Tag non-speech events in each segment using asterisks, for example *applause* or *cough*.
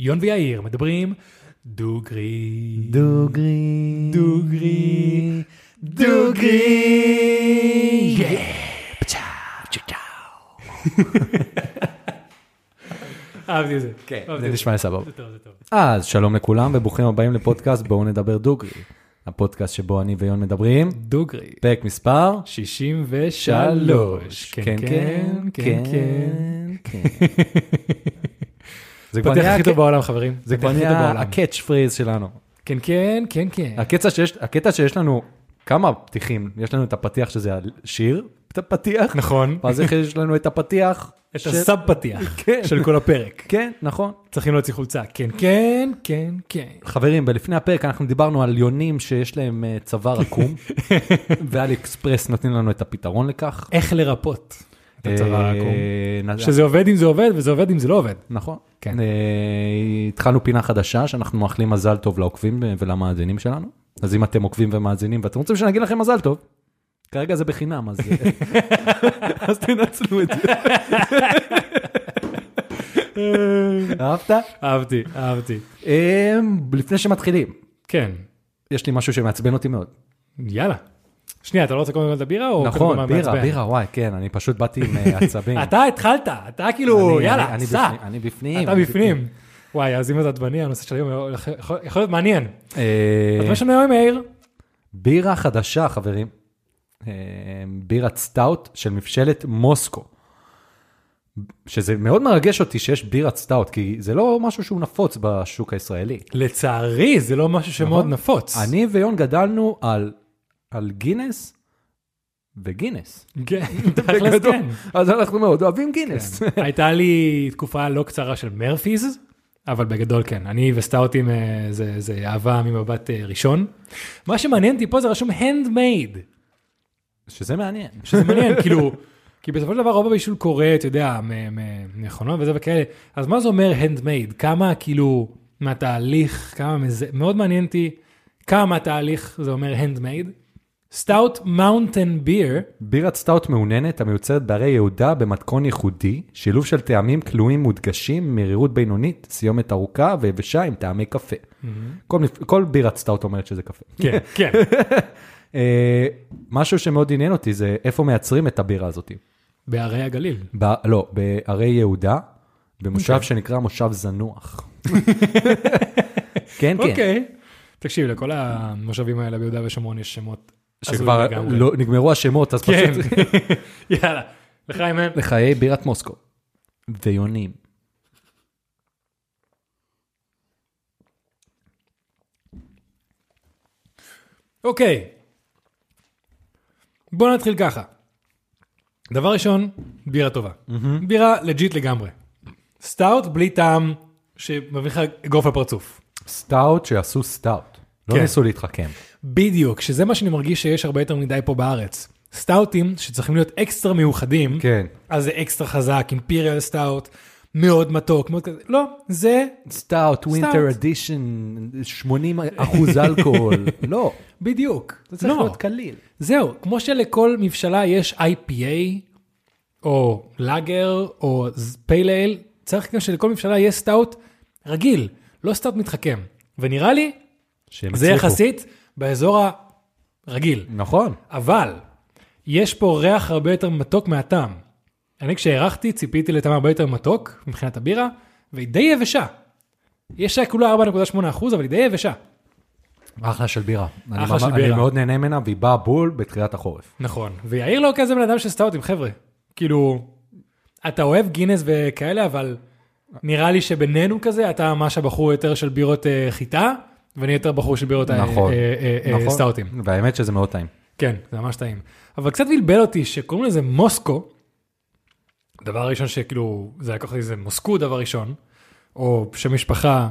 יון ויאיר מדברים דוגרי. דוגרי. דוגרי. דוגרי. *laughs* אהבתי את זה. כן, זה נשמע סבבה. זה טוב, זה טוב. אז שלום לכולם וברוכים הבאים לפודקאסט בואו נדבר דוגרי. הפודקאסט שבו אני ויון מדברים, דוגרי. פרק מספר 63. כן, כן, כן, כן. *laughs* זה כבר נהיה הכי טוב בעולם חברים. זה כבר נהיה. ה catch phrase שלנו. כן, כן, כן, כן. הקטע שיש, הקטע שיש לנו כמה פתיחים, יש לנו את הפתיח שזה השיר, את הפתיח, נכון. ואז איך יש לנו את הפתיח, את של- הסאב פתיח כן. של כל הפרק. כן, נכון. צריכים להוציא חולצה. כן, כן, כן, כן. חברים, בלפני הפרק אנחנו דיברנו על יונים שיש להם אה, צוואר עקום, *laughs* ואלי אקספרס נותנים לנו את הפתרון לכך. איך לרפות אה, שזה עובד אם זה עובד וזה עובד אם זה לא עובד. נכון. כן. אה, התחלנו פינה חדשה שאנחנו מאחלים מזל טוב לעוקבים ולמאזינים שלנו. אז אם אתם עוקבים ומאזינים ואתם רוצים שנגיד לכם מזל טוב, כרגע זה בחינם, אז, אה, *laughs* אז תנצלו את זה. אהבת? אהבתי, אהבתי. אה, לפני שמתחילים, כן, יש לי משהו שמעצבן אותי מאוד. יאללה. שנייה, אתה לא רוצה קודם כל את הבירה נכון, בירה? בירה, וואי, כן, אני פשוט באתי עם אה, *laughs* עצבים. אתה התחלת, אתה כאילו, יאללה, סע. אני בפנים. אתה בפנים. וואי, אז אם אתה עצבני, הנושא של היום יכול- להיות מעניין. אה, אז מה יש לנו היום, מאיר? בירה חדשה, חברים. אה, בירת סטאוט של מבשלת מוסקו. שזה מאוד מרגש אותי שיש בירת סטאוט, כי זה לא משהו שהוא נפוץ בשוק הישראלי. לצערי, זה לא משהו שמאוד נכון. נפוץ. אני ויון גדלנו על, על גינס וגינס. כן, *laughs* תכלס. כן. אז אנחנו מאוד אוהבים גינס. הייתה לי תקופה לא קצרה של מרפיז, אבל בגדול כן, אני וסטאוטים אה, זה, זה אהבה ממבט אה, ראשון. מה שמעניין אותי פה זה רשום handmade, שזה מעניין. *laughs* שזה מעניין, כאילו, כי בסופו של דבר רוב הבישול קורה, אתה יודע, מכונות וזה וכאלה, אז מה זה אומר handmade? כמה כאילו מהתהליך, כמה מזה, מאוד מעניין אותי כמה מהתהליך זה אומר handmade. stout mountain beer, בירת סטאוט מעוננת המיוצרת בהרי יהודה במתכון ייחודי, שילוב של טעמים כלואים מודגשים, מרירות בינונית, סיומת ארוכה ויבשה עם טעמי קפה. כל, מפ- כל בירת סטאוט אומרת שזה קפה. כן, *laughs* כן, אה, משהו שמאוד עניין אותי זה איפה מייצרים את הבירה הזאת. בהרי הגליל. ב, לא, בהרי יהודה, במושב אוקיי. שנקרא מושב זנוח. *laughs* כן, כן. אוקיי. תקשיב, לכל המושבים האלה ביהודה ושומרון יש שמות שכבר. לא, נגמרו השמות, אז כן, פשוט *laughs* יאללה, לחיים הם. לחיי בירת מוסקו. ויונים. אוקיי. בוא נתחיל ככה. דבר ראשון, בירה טובה. בירה legit לגמרי. סטאוט בלי טעם שמביא לך אגרוף לפרצוף. סטאוט שעשו סטאוט. לא כן. ניסו להתחכם. בדיוק, שזה מה שאני מרגיש שיש הרבה יותר מדי פה בארץ. סטאוטים שצריכים להיות אקסטרה מיוחדים, כן. אז זה אקסטרה חזק, imperial stout, מאוד מתוק, מאוד כזה, לא, זה סטאוט, winter edition, 80 אחוז אלכוהול. *laughs* לא, בדיוק. זה צריך לא. להיות קליל. זהו, כמו שלכל מבשלה יש IPA, או לאגר, או pale צריך גם שלכל מבשלה יהיה סטאוט רגיל, לא סטאוט מתחכם. ונראה לי, זה. יחסית באזור הרגיל. נכון. אבל, יש פה ריח הרבה יותר מתוק מהטעם. אני כשהערכתי, ציפיתי לטעם הרבה יותר מתוק מבחינת הבירה, והיא די יבשה. יש לה כולה 4.8 אחוז, אבל היא די יבשה. אחלה של בירה. אני אחלה של ממש- בירה. אני מאוד נהנה ממנה, והיא באה בול בתחילת החורף. נכון, ויאיר לא כזה בן אדם של סטאוטים, חבר'ה. כאילו, אתה אוהב גינס וכאלה, אבל נראה לי שבינינו כזה, אתה ממש הבחור יותר של בירות אה, חיטה, ואני יותר בחור של בירות נכון. אה, אה, אה, נכון. סטאוטים. והאמת שזה מאוד טעים. כן, זה ממש טעים. אבל קצת בלבל אותי שקוראים לזה מוסקו, דבר ראשון שכאילו, זה לקח לי איזה מוסקו דבר ראשון, או שם משפחה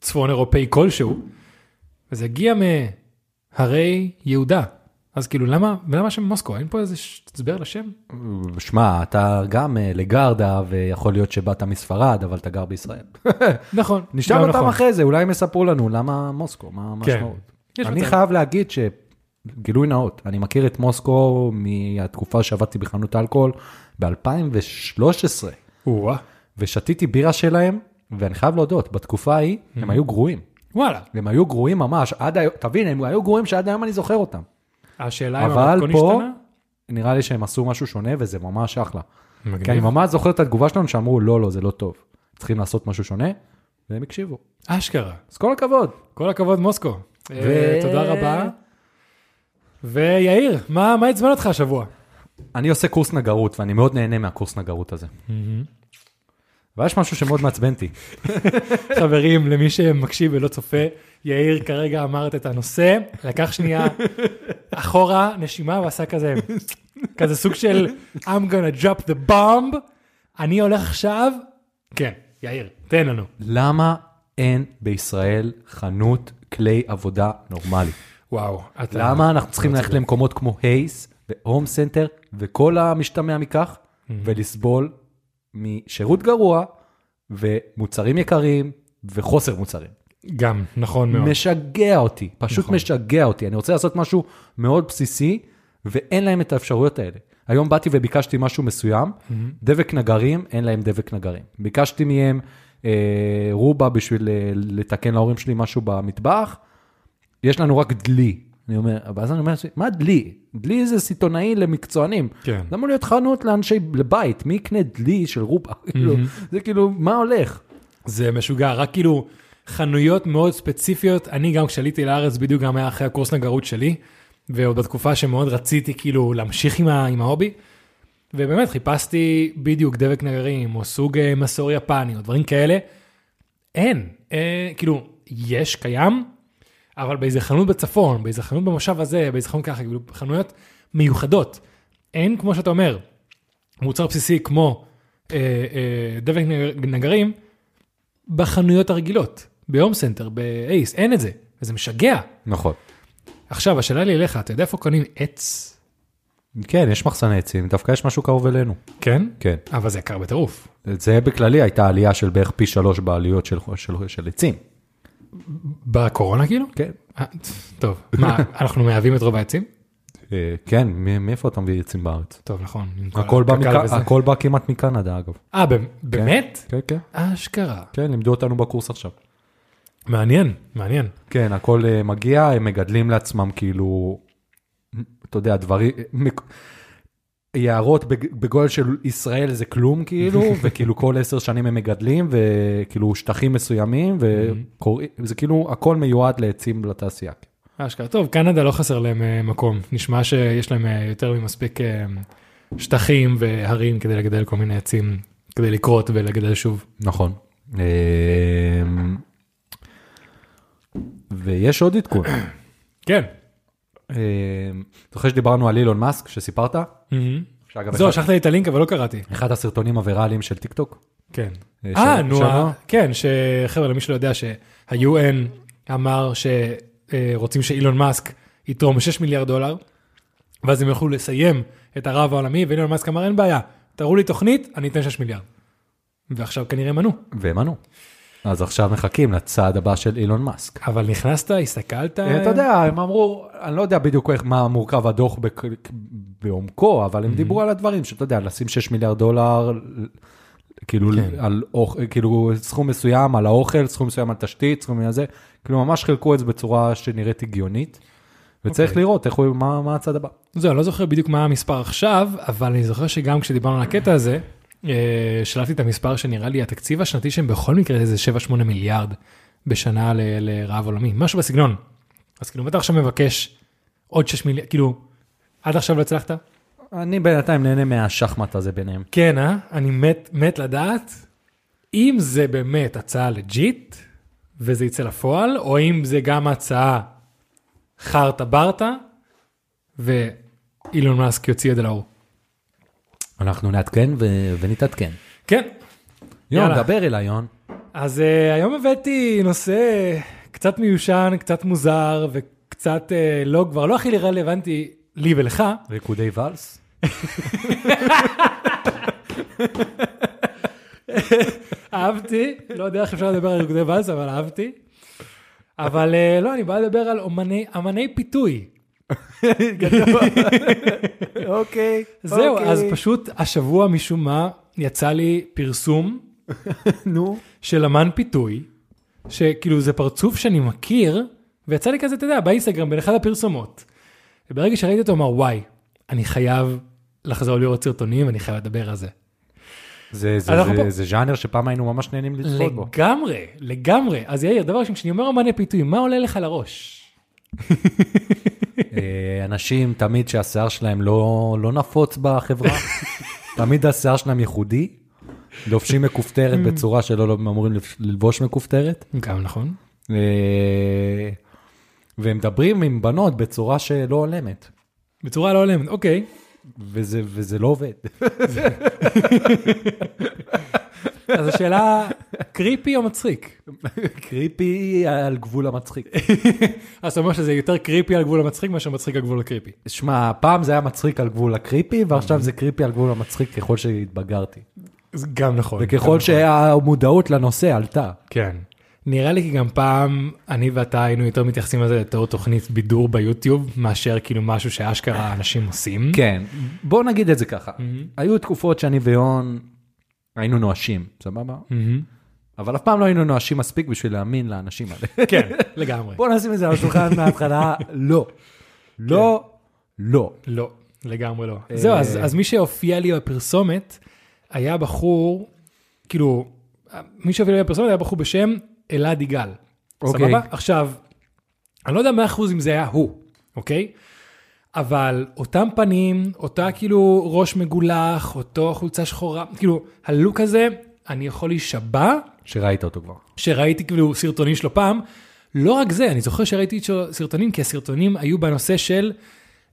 צפון אירופאי כלשהו, וזה הגיע מהרי יהודה. אז כאילו, למה, ולמה שם מוסקו? אין פה איזה ש- הסבר לשם? שמע, אתה גם אה, לגרדה, ויכול להיות שבאת מספרד, אבל אתה גר בישראל. *laughs* נכון. נשאל אותם נכון. אחרי זה, אולי הם יספרו לנו למה מוסקו, מה כן. המשמעות. אני. חייב להגיד שגילוי נאות, אני מכיר את מוסקו מהתקופה שעבדתי בחנות אלכוהול ב-2013, או-אה. ושתיתי בירה שלהם, ואני חייב להודות, בתקופה ההיא הם היו גרועים. וואלה. הם היו גרועים ממש, עד היום, תבין, הם היו גרועים שעד היום אני זוכר אותם. השאלה אם אבל המתכון פה, השתנה? נראה לי שהם עשו משהו שונה וזה ממש אחלה. מגניב. כי אני ממש זוכר את התגובה שלנו שאמרו, לא, לא, זה לא טוב. צריכים לעשות משהו שונה, והם הקשיבו. אשכרה. אז כל הכבוד. כל הכבוד מוסקו. ו- אה, תודה רבה. ויאיר, מה מה עצבן אותך השבוע? אני עושה קורס נגרות, ואני מאוד נהנה מהקורס נגרות הזה. אבל יש משהו שמאוד מעצבן אותי. חברים, למי שמקשיב ולא צופה, יאיר כרגע אמרת את הנושא, לקח שנייה אחורה, נשימה, ועשה כזה, כזה סוג של I'm gonna drop the bomb, אני הולך עכשיו, כן, יאיר, תן לנו. למה אין בישראל חנות כלי עבודה נורמלי? וואו, אתה... למה אנחנו צריכים לא ללכת. למקומות כמו אייס והום סנטר וכל המשתמע מכך, ולסבול משירות גרוע ומוצרים יקרים וחוסר מוצרים. גם, נכון מאוד. משגע אותי, פשוט נכון. משגע אותי. אני רוצה לעשות משהו מאוד בסיסי, ואין להם את האפשרויות האלה. היום באתי וביקשתי משהו מסוים, דבק נגרים, אין להם דבק נגרים. ביקשתי מהם אה, רובה בשביל אה, לתקן להורים שלי משהו במטבח, יש לנו רק דלי. אני אומר, ואז אני אומר, מה דלי? דלי זה סיטונאי למקצוענים. כן. זה אמור להיות חנות לאנשי, לבית, מי יקנה דלי של רובה? *laughs* כאילו, זה כאילו, מה הולך? זה משוגע, רק כאילו חנויות מאוד ספציפיות, אני גם כשעליתי לארץ בדיוק גם היה אחרי הקורס נגרות שלי, ועוד בתקופה שמאוד רציתי כאילו להמשיך עם, ה, עם ההובי, ובאמת חיפשתי בדיוק דבק נגרים, או סוג אה, מסור יפני, או דברים כאלה, אין, אה, כאילו, יש, קיים, אבל באיזה חנות בצפון, באיזה חנות במושב הזה, באיזה חנות ככה, כאילו, חנויות מיוחדות. אין, כמו שאתה אומר, מוצר בסיסי כמו אה, אה, דבק נגר- נגרים, בחנויות הרגילות, בהום סנטר, באייס, אין את זה, וזה משגע. נכון. עכשיו, השאלה לי אליך, אתה יודע איפה קונים עץ? כן, יש מחסני עצים, דווקא יש משהו קרוב אלינו. כן? כן. אבל זה יקר בטירוף. זה בכללי הייתה עלייה של בערך פי שלוש בעלויות של, של, של עצים. בקורונה כאילו? כן. אה, טוב, מה, *laughs* אנחנו מהווים את רוב העצים? אה, כן, מאיפה אתה מביא עצים בארץ? טוב, נכון. הכל בא, הקק"ל מכ... וזה. הכל בא כמעט מקנדה אגב. אה, באמת? כן, כן. אשכרה. כן, לימדו אותנו בקורס עכשיו. מעניין, מעניין. כן, הכל אה, מגיע, הם מגדלים לעצמם כאילו, אתה יודע, דברים, יערות בג- בגודל של ישראל זה כלום כאילו, *laughs* וכאילו כל עשר שנים הם מגדלים, וכאילו שטחים מסוימים, וזה כאילו הכל מיועד לעצים לתעשייה. אשכרה. טוב, קנדה לא חסר להם אה, מקום. נשמע שיש להם אה, יותר ממספיק אה, שטחים והרים כדי לגדל כל מיני עצים, כדי לקרות ולגדל שוב. נכון. ויש עוד עדכון. כן. אמ, זוכר שדיברנו על אילון מאסק שסיפרת? זהו, שלחת לי את הלינק אבל לא קראתי. אחד הסרטונים הוויראליים של טיק טוק. כן. אה, אה, נו, שלו? ה- כן, שחבר'ה, למי שלא יודע שה-UN אמר שרוצים שאילון מאסק יתרום 6 מיליארד דולר, ואז הם יוכלו לסיים את הרב העולמי, ואילון מאסק אמר, אין בעיה, תראו לי תוכנית, אני אתן 6 מיליארד. ועכשיו כנראה מנו. והם ענו. אז עכשיו מחכים לצעד הבא של אילון מאסק. אבל נכנסת, הסתכלת? אה, אתה יודע, הם אמרו, אני לא יודע בדיוק מה מורכב הדוח בעומקו, אבל הם דיברו על הדברים שאתה יודע, לשים 6 מיליארד דולר, כאילו, כן. על אוכ- כאילו סכום מסוים על האוכל, סכום מסוים על תשתית, סכום על זה, כאילו ממש חילקו את זה בצורה שנראית הגיונית, וצריך אוקיי. לראות איך הוא, מה מה הצעד הבא. זהו, אני לא זוכר בדיוק מה המספר עכשיו, אבל אני זוכר שגם כשדיברנו על הקטע הזה, אה, שלחתי את המספר שנראה לי התקציב השנתי שהם בכל מקרה איזה 7-8 מיליארד בשנה לרעב עולמי, משהו בסגנון. אז כאילו, אם אתה עכשיו מבקש עוד 6 מיליארד, כאילו, עד עכשיו לא הצלחת? אני בינתיים נהנה מהשחמט הזה ביניהם. כן, אה? אני מת, מת לדעת אם זה באמת הצעה לג'יט וזה יצא לפועל, או אם זה גם הצעה חרטה ברטה, ואילון מאסק יוציא את זה לאור. אנחנו נעדכן ו- ונתעדכן. כן, יון, יאללה. דבר אליי, יון. אז uh, היום הבאתי נושא קצת מיושן, קצת מוזר, וקצת uh, לא, כבר לא הכי רלוונטי לי ולך. ריקודי ואלס? אהבתי, לא יודע איך אפשר לדבר על ריקודי ואלס, אבל אהבתי. אבל uh, לא, אני בא לדבר על אומני, אמני פיתוי. אוקיי. זהו, אז פשוט השבוע משום מה יצא לי פרסום *laughs* נו. של אמן פיתוי, שכאילו זה פרצוף שאני מכיר, ויצא לי כזה, אתה יודע, באינסטגרם, בין אחד הפרסומות. וברגע שראיתי אותו, אמר, וואי, אני חייב לחזור לראות סרטונים, אני חייב לדבר על זה. זה, זה, זה, פה- זה ז'אנר שפעם היינו ממש נהנים לצפות בו. לגמרי, לגמרי. אז יאיר, דבר ראשון, כשאני אומר אמני פיתוי, מה עולה לך לראש? *laughs* אה, אנשים תמיד שהשיער שלהם לא, לא נפוץ בחברה, *laughs* תמיד השיער שלהם ייחודי, לובשים מכופתרת בצורה שלא לא אמורים ללבוש מכופתרת, גם נכון. אה, והם מדברים עם בנות בצורה שלא הולמת, בצורה לא הולמת, אוקיי. וזה, וזה לא עובד. *laughs* אז השאלה, קריפי או מצחיק? קריפי על גבול המצחיק. אז אתה אומר שזה יותר קריפי על גבול המצחיק מאשר מצחיק על גבול הקריפי. שמע, פעם זה היה מצחיק על גבול הקריפי, ועכשיו זה קריפי על גבול המצחיק ככל שהתבגרתי. גם נכון. וככל נכון. שהמודעות לנושא עלתה. כן. נראה לי כי גם פעם אני ואתה היינו יותר מתייחסים לזה בתור תוכנית בידור ביוטיוב, מאשר כאילו משהו שאשכרה אנשים עושים. כן, בוא נגיד את זה ככה. היו תקופות שאני ויון היינו נואשים, סבבה? אבל אף פעם לא היינו נואשים מספיק בשביל להאמין לאנשים האלה. *laughs* כן, לגמרי. בוא נשים את זה על השולחן מההתחלה, *laughs* לא. לא, לא. לא, לגמרי לא. זהו, אז, מי שהופיע לי בפרסומת היה בחור, כאילו, מי שהופיע לי בפרסומת היה בחור בשם אלעד יגאל. אוקיי. סבבה? עכשיו, אני לא יודע מאה אחוז אם זה היה הוא, אוקיי? אבל אותם פנים, אותה כאילו ראש מגולח, אותו חולצה שחורה, כאילו, הלוק הזה, אני יכול להישבע שראית אותו כבר. שראיתי כאילו סרטונים שלו פעם. לא רק זה, אני זוכר שראיתי סרטונים, כי הסרטונים היו בנושא של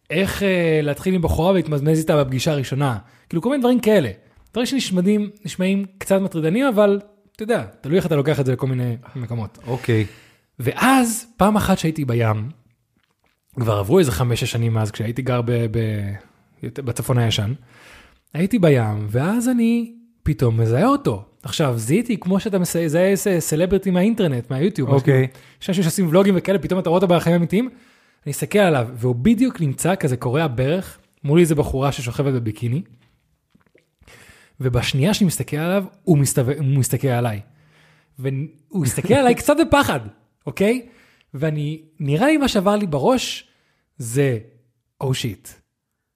איך אה, להתחיל עם בחורה ולהתמזמז איתה בפגישה הראשונה. כאילו כל מיני דברים כאלה. דברים שנשמעים נשמעים קצת מטרידנים, אבל אתה יודע, תלוי איך אתה לוקח את זה לכל מיני מקומות. אוקיי. ואז פעם אחת שהייתי בים, כבר עברו איזה חמש-שש שנים מאז כשהייתי גר ב, ב, בצפון הישן, הייתי בים, ואז אני פתאום מזהה אותו. עכשיו, זיהיתי כמו שאתה מזהה איזה סלבריטי מהאינטרנט, מהיוטיוב. אוקיי. יש אנשים שעושים ולוגים וכאלה, פתאום אתה רואה אותו בחיים אמיתיים, אני אסתכל עליו, והוא בדיוק נמצא כזה קורע ברך, מולי איזה בחורה ששוכבת בביקיני, ובשנייה שאני מסתכל עליו, הוא, מסתובב, הוא מסתכל עליי. והוא הסתכל עליי *laughs* קצת בפחד, אוקיי? ואני, נראה לי מה שעבר לי בראש זה, או שיט,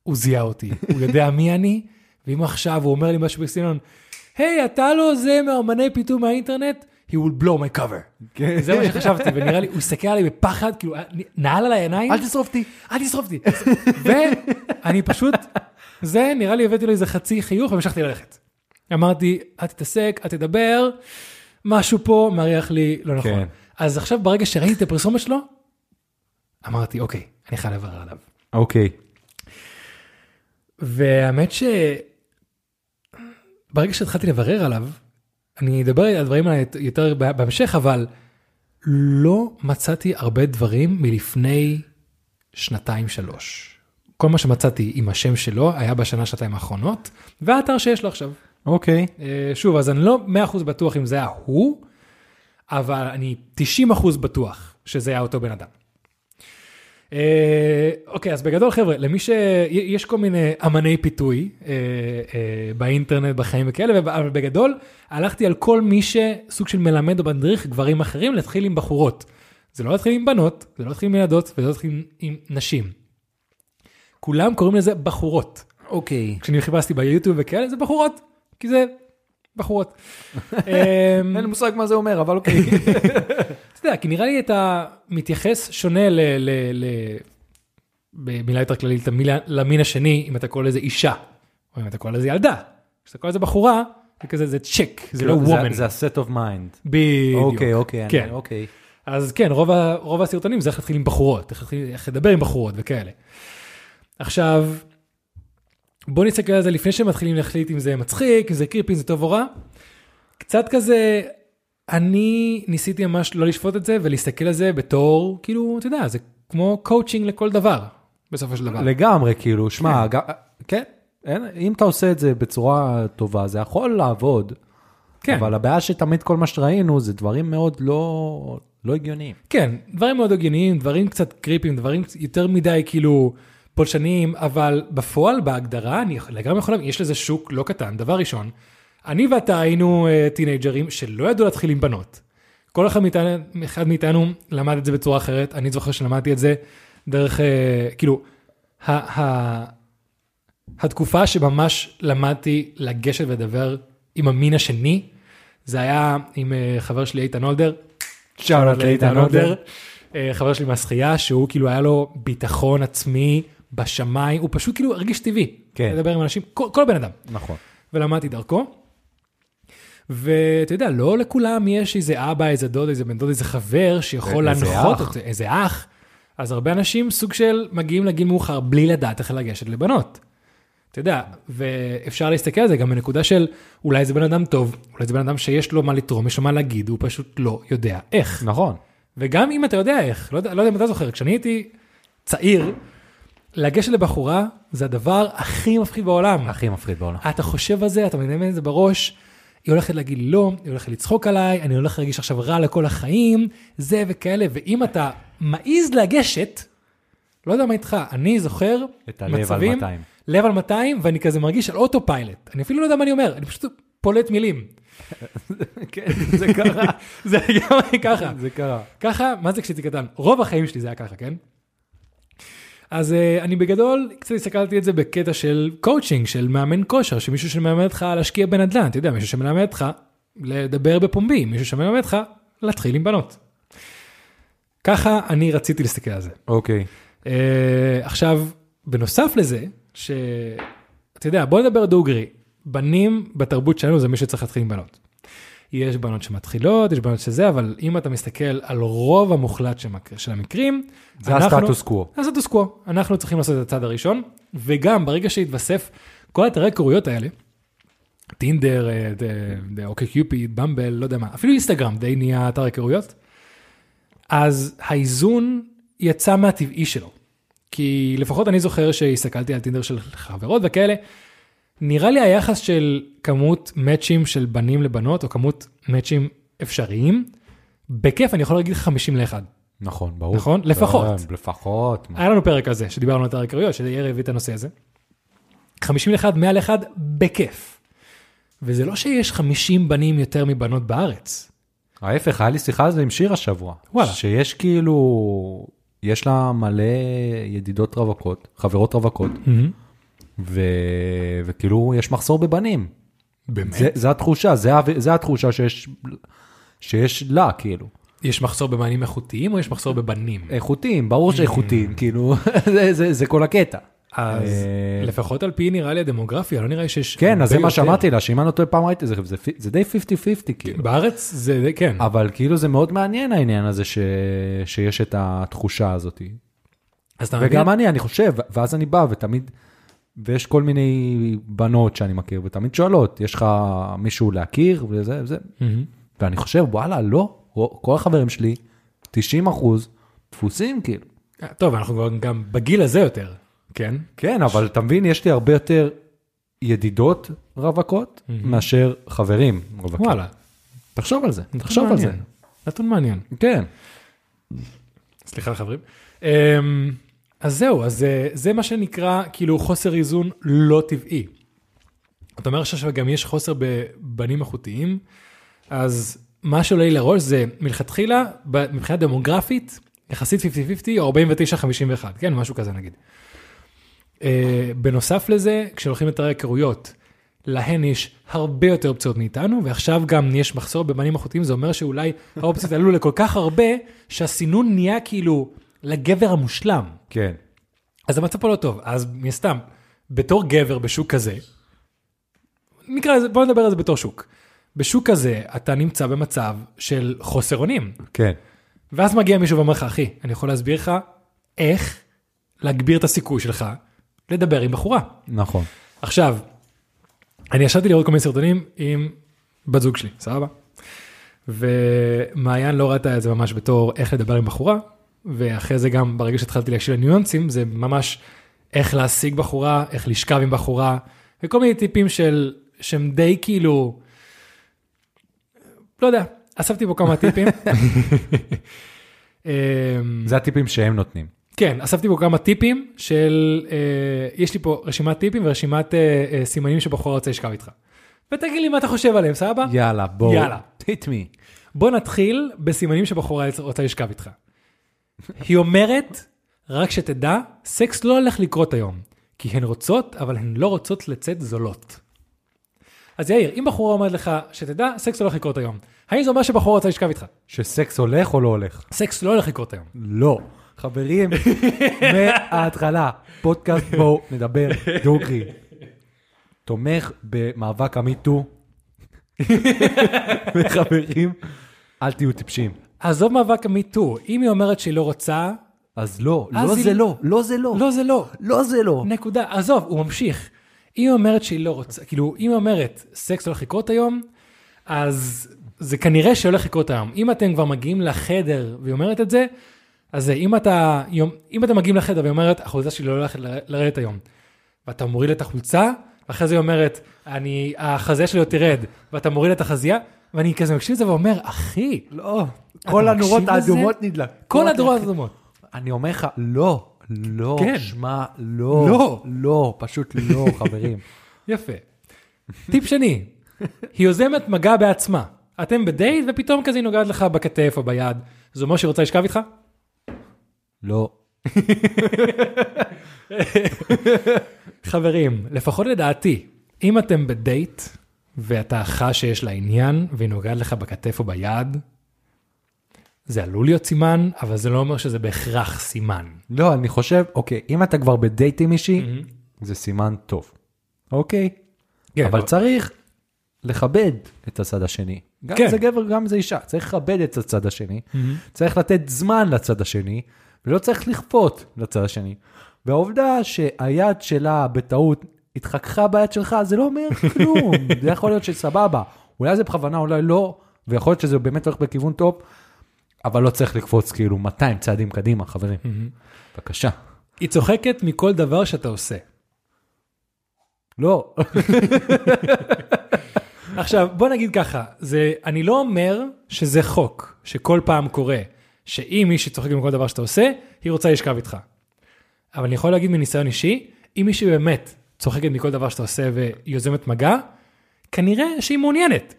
הוא זיהה אותי, *laughs* הוא יודע מי אני, ואם עכשיו הוא אומר לי משהו בסגנון, היי, אתה לא זה מאמני פיתום מהאינטרנט? he will blow my cover. כן. זה מה שחשבתי, ונראה לי, הוא הסתכל עליי בפחד, כאילו, נעל על העיניים. אל תשרוף אותי. אל תשרוף אותי. ואני פשוט, זה נראה לי הבאתי לו איזה חצי חיוך והמשכתי ללכת. אמרתי, אל תתעסק, אל תדבר, משהו פה מריח לי לא נכון. אז עכשיו ברגע שראיתי את הפרסומת שלו, אמרתי, אוקיי, אני חייב לברר עליו. אוקיי. והאמת ש... ברגע שהתחלתי לברר עליו, אני אדבר על הדברים האלה יותר בהמשך, אבל לא מצאתי הרבה דברים מלפני שנתיים שלוש. כל מה שמצאתי עם השם שלו היה בשנה שנתיים האחרונות, והאתר שיש לו עכשיו. אוקיי. אה, שוב, אז אני לא 100% בטוח אם זה היה הוא, אבל אני 90% בטוח שזה היה אותו בן אדם. אה, אוקיי, אז בגדול חבר'ה, למי ש... יש כל מיני אמני פיתוי אה, אה, באינטרנט, בחיים וכאלה, אבל בגדול הלכתי על כל מי שסוג של מלמד או מדריך גברים אחרים להתחיל עם בחורות. זה לא להתחיל עם בנות, זה לא להתחיל עם ילדות, וזה לא להתחיל עם, עם נשים. כולם קוראים לזה בחורות. אוקיי. כשאני חיפשתי ביוטיוב וכאלה, זה בחורות, כי זה בחורות. *laughs* אמ, אין לי מושג מה זה אומר, אבל אוקיי. *laughs* אתה יודע, כי נראה לי אתה מתייחס שונה ל... ל, ל במילה יותר כללית, למין השני, אם אתה קורא לזה אישה, או אם אתה קורא לזה ילדה. כשאתה קורא לזה בחורה, זה כזה, זה צ'ק, זה לא וומן. זה ה-set of mind. בדיוק. אוקיי, אוקיי. כן. אוקיי. אז כן, רוב, ה, רוב הסרטונים זה איך להתחיל עם בחורות, איך לדבר עם בחורות וכאלה. עכשיו, בוא נסתכל על זה לפני שמתחילים להחליט אם זה מצחיק, אם זה creepy, אם זה טוב או רע. קצת כזה, אני ניסיתי ממש לא לשפוט את זה ולהסתכל על זה בתור, כאילו, אתה יודע, זה כמו קואוצ'ינג לכל דבר, בסופו של דבר. לגמרי, כאילו, שמע, גם- כן, אין- אם אתה עושה את זה בצורה טובה, זה יכול לעבוד. כן. אבל הבעיה שתמיד כל מה שראינו זה דברים מאוד לא לא הגיוניים. כן, דברים מאוד הגיוניים, דברים קצת קריפים, דברים יותר מדי כאילו פולשניים, אבל בפועל, בהגדרה, אני לגמרי יכול להבין, יש לזה שוק לא קטן. דבר ראשון, אני ואתה היינו uh, טינג'רים שלא ידעו להתחיל עם בנות. כל אחד מאיתנו, אחד מאיתנו למד את זה בצורה אחרת, אני זוכר שלמדתי את זה דרך, uh, כאילו, ה, ה, התקופה שממש למדתי לגשת ולדבר עם המין השני, זה היה עם uh, חבר שלי איתן הולדר. שאלות לאיתן הולדר. חבר שלי מהשחייה, שהוא כאילו היה לו ביטחון עצמי בשמיים, הוא פשוט כאילו הרגיש טבעי. כן. לדבר עם אנשים, כל, כל בן אדם. נכון. ולמדתי דרכו. ואתה יודע, לא לכולם יש איזה אבא, איזה דוד, איזה בן דוד, איזה חבר שיכול להנחות. אותו, איזה אח. אז הרבה אנשים סוג של מגיעים לגיל מאוחר בלי לדעת איך לגשת לבנות. אתה יודע, ואפשר להסתכל על זה גם בנקודה של אולי זה בן אדם טוב, אולי זה בן אדם שיש לו מה לתרום, יש לו מה להגיד, הוא פשוט לא יודע איך. נכון. וגם אם אתה יודע איך, לא יודע, לא יודע אם אתה זוכר, כשאני הייתי צעיר, לגשת לבחורה זה הדבר הכי מפחיד בעולם. הכי מפחיד בעולם. אתה חושב על זה, אתה מדמיין את זה בראש, היא הולכת להגיד לא, היא הולכת לצחוק עליי, אני הולך להרגיש עכשיו רע לכל החיים, זה וכאלה, ואם אתה מעז לגשת, לא יודע מה איתך, אני זוכר את הלב על מצבים, 200. לב על 200, ואני כזה מרגיש על autopilot, אני אפילו לא יודע מה אני אומר, אני פשוט פולט מילים. *laughs* כן, זה קרה. *laughs* זה לגמרי ככה. זה קרה. ככה, מה זה כשהייתי קטן? רוב החיים שלי זה היה ככה, כן? אז uh, אני בגדול קצת הסתכלתי את זה בקטע של קואוצ'ינג, של מאמן כושר, שמישהו שמלמד אותך להשקיע בנדל"ן, אתה יודע, מישהו שמלמד אותך לדבר בפומבי, מישהו שמלמד אותך להתחיל עם בנות. ככה אני רציתי להסתכל על זה. אוקיי. Uh, עכשיו, בנוסף לזה, שאתה יודע, בוא נדבר דוגרי, בנים בתרבות שלנו זה מי שצריך להתחיל עם בנות. יש בנות שמתחילות, יש בנות שזה, אבל אם אתה מסתכל על רוב המוחלט של המק- של המקרים, זה אנחנו- הסטטוס קוו. זה הסטטוס קוו, אנחנו צריכים לעשות את הצעד הראשון, וגם ברגע שהתווסף כל אתרי הקרויות האלה, טינדר, אה, אוקיי קיופיד, במבל, לא יודע מה, אפילו אינסטגרם די נהיה אתר היכרויות, אז האיזון יצא מהטבעי שלו. כי לפחות אני זוכר שהסתכלתי על טינדר של חברות וכאלה, נראה לי היחס של כמות מאצ'ים של בנים לבנות, או כמות מאצ'ים אפשריים, בכיף אני יכול להגיד 50 לאחד. נכון, ברור. נכון? לפחות. כן, לפחות. היה לנו פרק על זה, שדיברנו על אתר העיקריות, שיאיר הביא את הנושא הזה. 51, 100 לאחד, בכיף. וזה לא שיש 50 בנים יותר מבנות בארץ. ההפך, היה לי שיחה על זה עם שיר השבוע. וואלה. שיש כאילו, יש לה מלא ידידות רווקות, חברות רווקות, ו... וכאילו יש מחסור בבנים. באמת? זה, זה התחושה, זה, זה התחושה שיש, שיש לה, כאילו. יש מחסור בבנים איכותיים או יש מחסור בבנים? איכותיים, ברור שאיכותיים, כאילו, *laughs* זה, זה, זה כל הקטע. אז אה, לפחות על פי נראה לי הדמוגרפיה, לא נראה לי שיש... כן, אז זה מה. שאמרתי לה, שאם אני לא טועה פעם ראיתי זה, זה, זה די 50-50, כאילו. בארץ זה, זה- כן. אבל כאילו זה מאוד מעניין העניין הזה ש... שיש את התחושה הזאת. אז אתה מבין? וגם אני, אני חושב, ואז אני בא ותמיד, ויש כל מיני בנות שאני מכיר, ותמיד שואלות, יש לך מישהו להכיר וזה וזה, מהמם. ואני חושב, וואלה, לא, כל החברים שלי, 90 אחוז, דפוסים כאילו. אה, טוב, אנחנו גם בגיל הזה יותר, כן? כן, אבל אתה מבין, יש לי הרבה יותר ידידות רווקות מאשר חברים רווקים. וואלה. תחשוב על זה, תחשוב על זה. מעניין. נתון מעניין. כן. סליחה חברים. אמ, אז זהו, אז זה, זה מה שנקרא כאילו חוסר איזון לא טבעי. אתה אומר עכשיו שגם יש חוסר בבנים איכותיים, אז מה שעולה לי לראש זה מלכתחילה, מבחינה דמוגרפית, יחסית 50-50 או 49-51, כן, משהו כזה נגיד. אה, בנוסף לזה, כשהולכים לתארי היכרויות, להן יש הרבה יותר אופציות מאיתנו, ועכשיו גם יש מחסור בבנים איכותיים, זה אומר שאולי האופציות עלו לכל כך הרבה, שהסינון נהיה כאילו לגבר המושלם. כן. אז המצב פה לא טוב, אז מן הסתם, בתור גבר בשוק כזה, נקרא לזה, בוא נדבר על זה בתור שוק. בשוק כזה אתה נמצא במצב של חוסר אונים, כן. ואז מגיע מישהו ואומר לך, אחי, אני יכול להסביר לך איך להגביר את הסיכוי שלך לדבר עם בחורה. נכון. עכשיו, אני ישבתי לראות כל מיני סרטונים עם בת זוג שלי, סבבה? ומעיין לא ראתה את זה ממש בתור איך לדבר עם בחורה, ואחרי זה גם ברגע שהתחלתי להקשיב לניואנסים, זה ממש איך להשיג בחורה, איך לשכב עם בחורה, וכל מיני טיפים של, שהם די כאילו, לא יודע, אספתי פה כמה טיפים. אמ, זה הטיפים שהם נותנים. כן, אספתי פה כמה טיפים של, אה, יש לי פה רשימת טיפים ורשימת אה, אה, סימנים שבחורה רוצה לשכב איתך. ותגיד לי מה אתה חושב עליהם, סבבה? יאללה, בואו. יאללה. hit me. בוא נתחיל בסימנים שבחורה רוצה לשכב איתך. היא אומרת, רק שתדע, סקס לא הולך לקרות היום. כי הן רוצות, אבל הן לא רוצות לצאת זולות. אז יאיר, אם בחורה אומרת לך, שתדע, סקס לא הולך לקרות היום. האם זה אומר שבחורה רוצה לשכב איתך? שסקס הולך או לא הולך? סקס לא הולך לקרות היום. לא. חברים, מההתחלה, פודקאסט בואו נדבר דוגרי. תומך במאבק ה Me Too. וחברים, אל תהיו טיפשים. עזוב מאבק המיטו, אם היא אומרת שהיא לא רוצה, אז לא, אז לא היא- זה לא, לא זה לא, לא זה לא. לא זה לא. נקודה. עזוב, הוא ממשיך. אם היא אומרת שהיא לא רוצה, כאילו, אם היא אומרת סקס הולך לקרות היום, אז זה כנראה שהולך לקרות היום. אם אתם כבר מגיעים לחדר והיא אומרת את זה, אז אם אתה, אם אתם מגיעים לחדר והיא אומרת, החולצה שלי לא הולכת לרדת היום, ואתה מוריד את החולצה, ואחרי זה היא אומרת, אני, החזה שלי עוד תרד, ואתה מוריד את החזייה, ואני כזה מקשיב לזה ואומר, אחי, לא, כל הנורות? האדומות נדלק. כל הדורות האדומות. אני אומר לך, לא, לא, כן. שמע, לא, לא. לא, פשוט לא, *laughs* חברים. יפה. טיפ שני, היא יוזמת מגע בעצמה. אתם בדייט ופתאום כזה היא נוגעת לך בכתף או ביד. זה אומר שהיא רוצה לשכב איתך? לא. *laughs* חברים, לפחות לדעתי, אם אתם בדייט ואתה חש שיש לה עניין והיא נוגעת לך בכתף או ביד, זה עלול להיות סימן, אבל זה לא אומר שזה בהכרח סימן. לא, אני חושב, אוקיי, אם אתה כבר בדייט עם מישהי, זה סימן טוב. אוקיי? כן, אבל צריך לכבד את הצד השני. גם כן. זה גבר, גם זה אישה. צריך לכבד את הצד השני. צריך לתת זמן לצד השני, ולא צריך לכפות לצד השני. והעובדה שהיד שלה בטעות התחככה ביד שלך, זה לא אומר כלום. *laughs* זה יכול להיות שסבבה. אולי זה בכוונה, אולי לא, ויכול להיות שזה באמת הולך בכיוון טוב, אבל לא צריך לקפוץ כאילו 200 צעדים קדימה, חברים. בבקשה. היא צוחקת מכל דבר שאתה עושה. לא. *laughs* עכשיו, בוא נגיד ככה, זה, אני לא אומר שזה חוק, שכל פעם קורה, שאם מישהי צוחקת מכל דבר שאתה עושה, היא רוצה לשכב איתך. אבל אני יכול להגיד מניסיון אישי, אם מישהי באמת צוחקת מכל דבר שאתה עושה והיא יוזמת מגע, כנראה שהיא מעוניינת.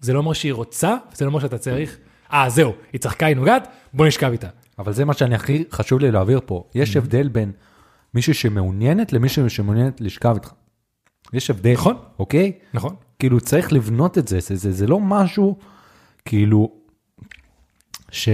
זה לא אומר שהיא רוצה, וזה לא אומר שאתה צריך, אה, זהו, היא צחקה, היא נוגעת, בוא נשכב איתה. אבל זה מה שאני הכי חשוב לי להעביר פה. יש הבדל בין מישהו שמעוניינת למישהו שמעוניינת לשכב איתך. יש הבדל. נכון. אוקיי? נכון? כאילו צריך לבנות את זה, זה, זה, זה לא משהו, כאילו, ש,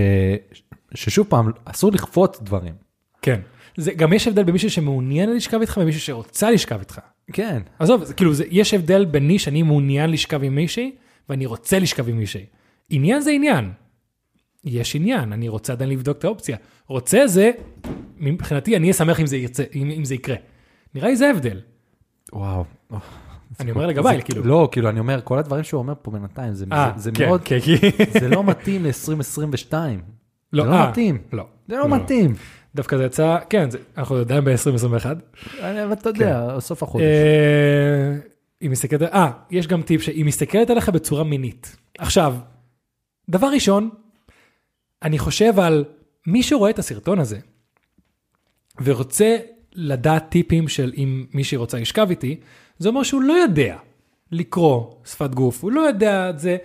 ששוב פעם, אסור לכפות דברים. כן. זה, גם יש הבדל בין מישהו שמעוניין לשכב איתך ומישהו שרוצה לשכב איתך. כן. עזוב, זה, כאילו, זה, יש הבדל ביני שאני מעוניין לשכב עם מישהי, ואני רוצה לשכב עם מישהי. עניין זה עניין. יש עניין, אני רוצה עדיין לבדוק את האופציה. רוצה זה, מבחינתי, אני אשמח אם זה, ירצה, אם, אם זה יקרה. נראה לי זה ההבדל. וואו. אני אומר לגביי, זה- כאילו. לא, כאילו, אני אומר, כל הדברים שהוא אומר פה בינתיים, זה, אה, זה, זה כן, מאוד, כן. זה לא מתאים ל-2022. לא, זה לא אה, מתאים. לא. זה לא מתאים. דווקא זה יצא, כן, זה, אנחנו עדיין ב-2021. אני- אבל אתה יודע, סוף החודש. אה, היא מסתכלת, אה, יש גם טיפ שהיא מסתכלת עליך בצורה מינית. עכשיו, דבר ראשון, אני חושב על מי שרואה את הסרטון הזה, ורוצה לדעת טיפים של אם מישהי רוצה לשכב איתי, זה אומר שהוא לא יודע לקרוא שפת גוף, הוא לא יודע את זה.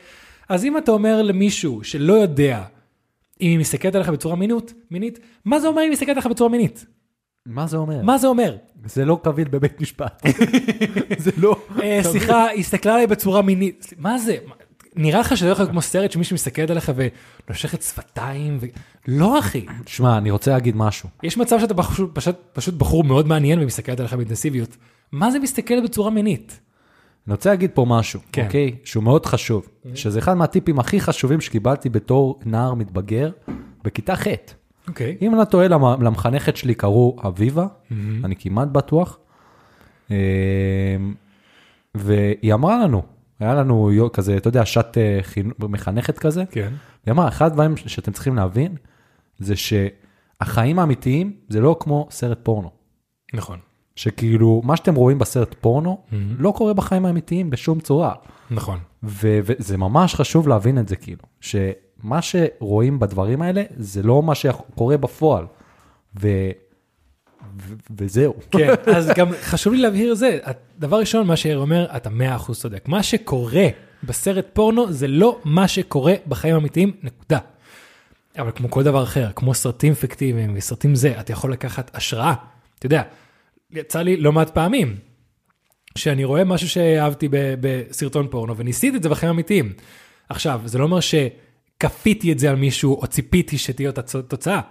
אז אם אתה אומר למישהו שלא יודע אם היא מסתכלת עליך בצורה מינית, מינית, מה זה אומר אם היא מסתכלת עליך בצורה מינית? מה זה אומר? מה זה אומר? זה לא קביל בבית משפט. *laughs* זה לא... אה, סליחה, היא הסתכלה עליי בצורה מינית. מה זה? נראה לך שזה הולך להיות כמו סרט שמישהו מסתכלת עליך ונושכת שפתיים? ו... לא, אחי. שמע, אני רוצה להגיד משהו. יש מצב שאתה פשוט, פשוט, פשוט בחור מאוד מעניין ומסתכלת עליך באינטנסיביות. מה זה מסתכלת בצורה מינית? אני רוצה להגיד פה משהו, כן. אוקיי? שהוא מאוד חשוב. שזה אחד מהטיפים הכי חשובים שקיבלתי בתור נער מתבגר בכיתה ח'. אוקיי. אם אני לא טועה, למ- למחנכת שלי קראו אביבה, אני כמעט בטוח. אה, והיא אמרה לנו, היה לנו כזה, אתה יודע, שעת אה, מחנכת כזה, כן. היא אמרה, אחד הדברים שאתם צריכים להבין, זה שהחיים האמיתיים זה לא כמו סרט פורנו. נכון. שכאילו, מה שאתם רואים בסרט פורנו, לא קורה בחיים האמיתיים בשום צורה. נכון. ו- וזה ממש חשוב להבין את זה, כאילו, שמה שרואים בדברים האלה, זה לא מה שקורה בפועל. ו- וזהו. כן, *laughs* אז גם חשוב לי להבהיר זה, דבר ראשון, מה שיאיר אומר, אתה 100% צודק. מה שקורה בסרט פורנו זה לא מה שקורה בחיים האמיתיים, נקודה. אבל כמו כל דבר אחר, כמו סרטים פיקטיביים וסרטים זה, אתה יכול לקחת השראה. אתה יודע, יצא לי לא מעט פעמים, שאני רואה משהו שאהבתי בסרטון פורנו וניסיתי את זה בחיים האמיתיים. עכשיו, זה לא אומר שכפיתי את זה על מישהו או ציפיתי שתהיה אותה תוצאה.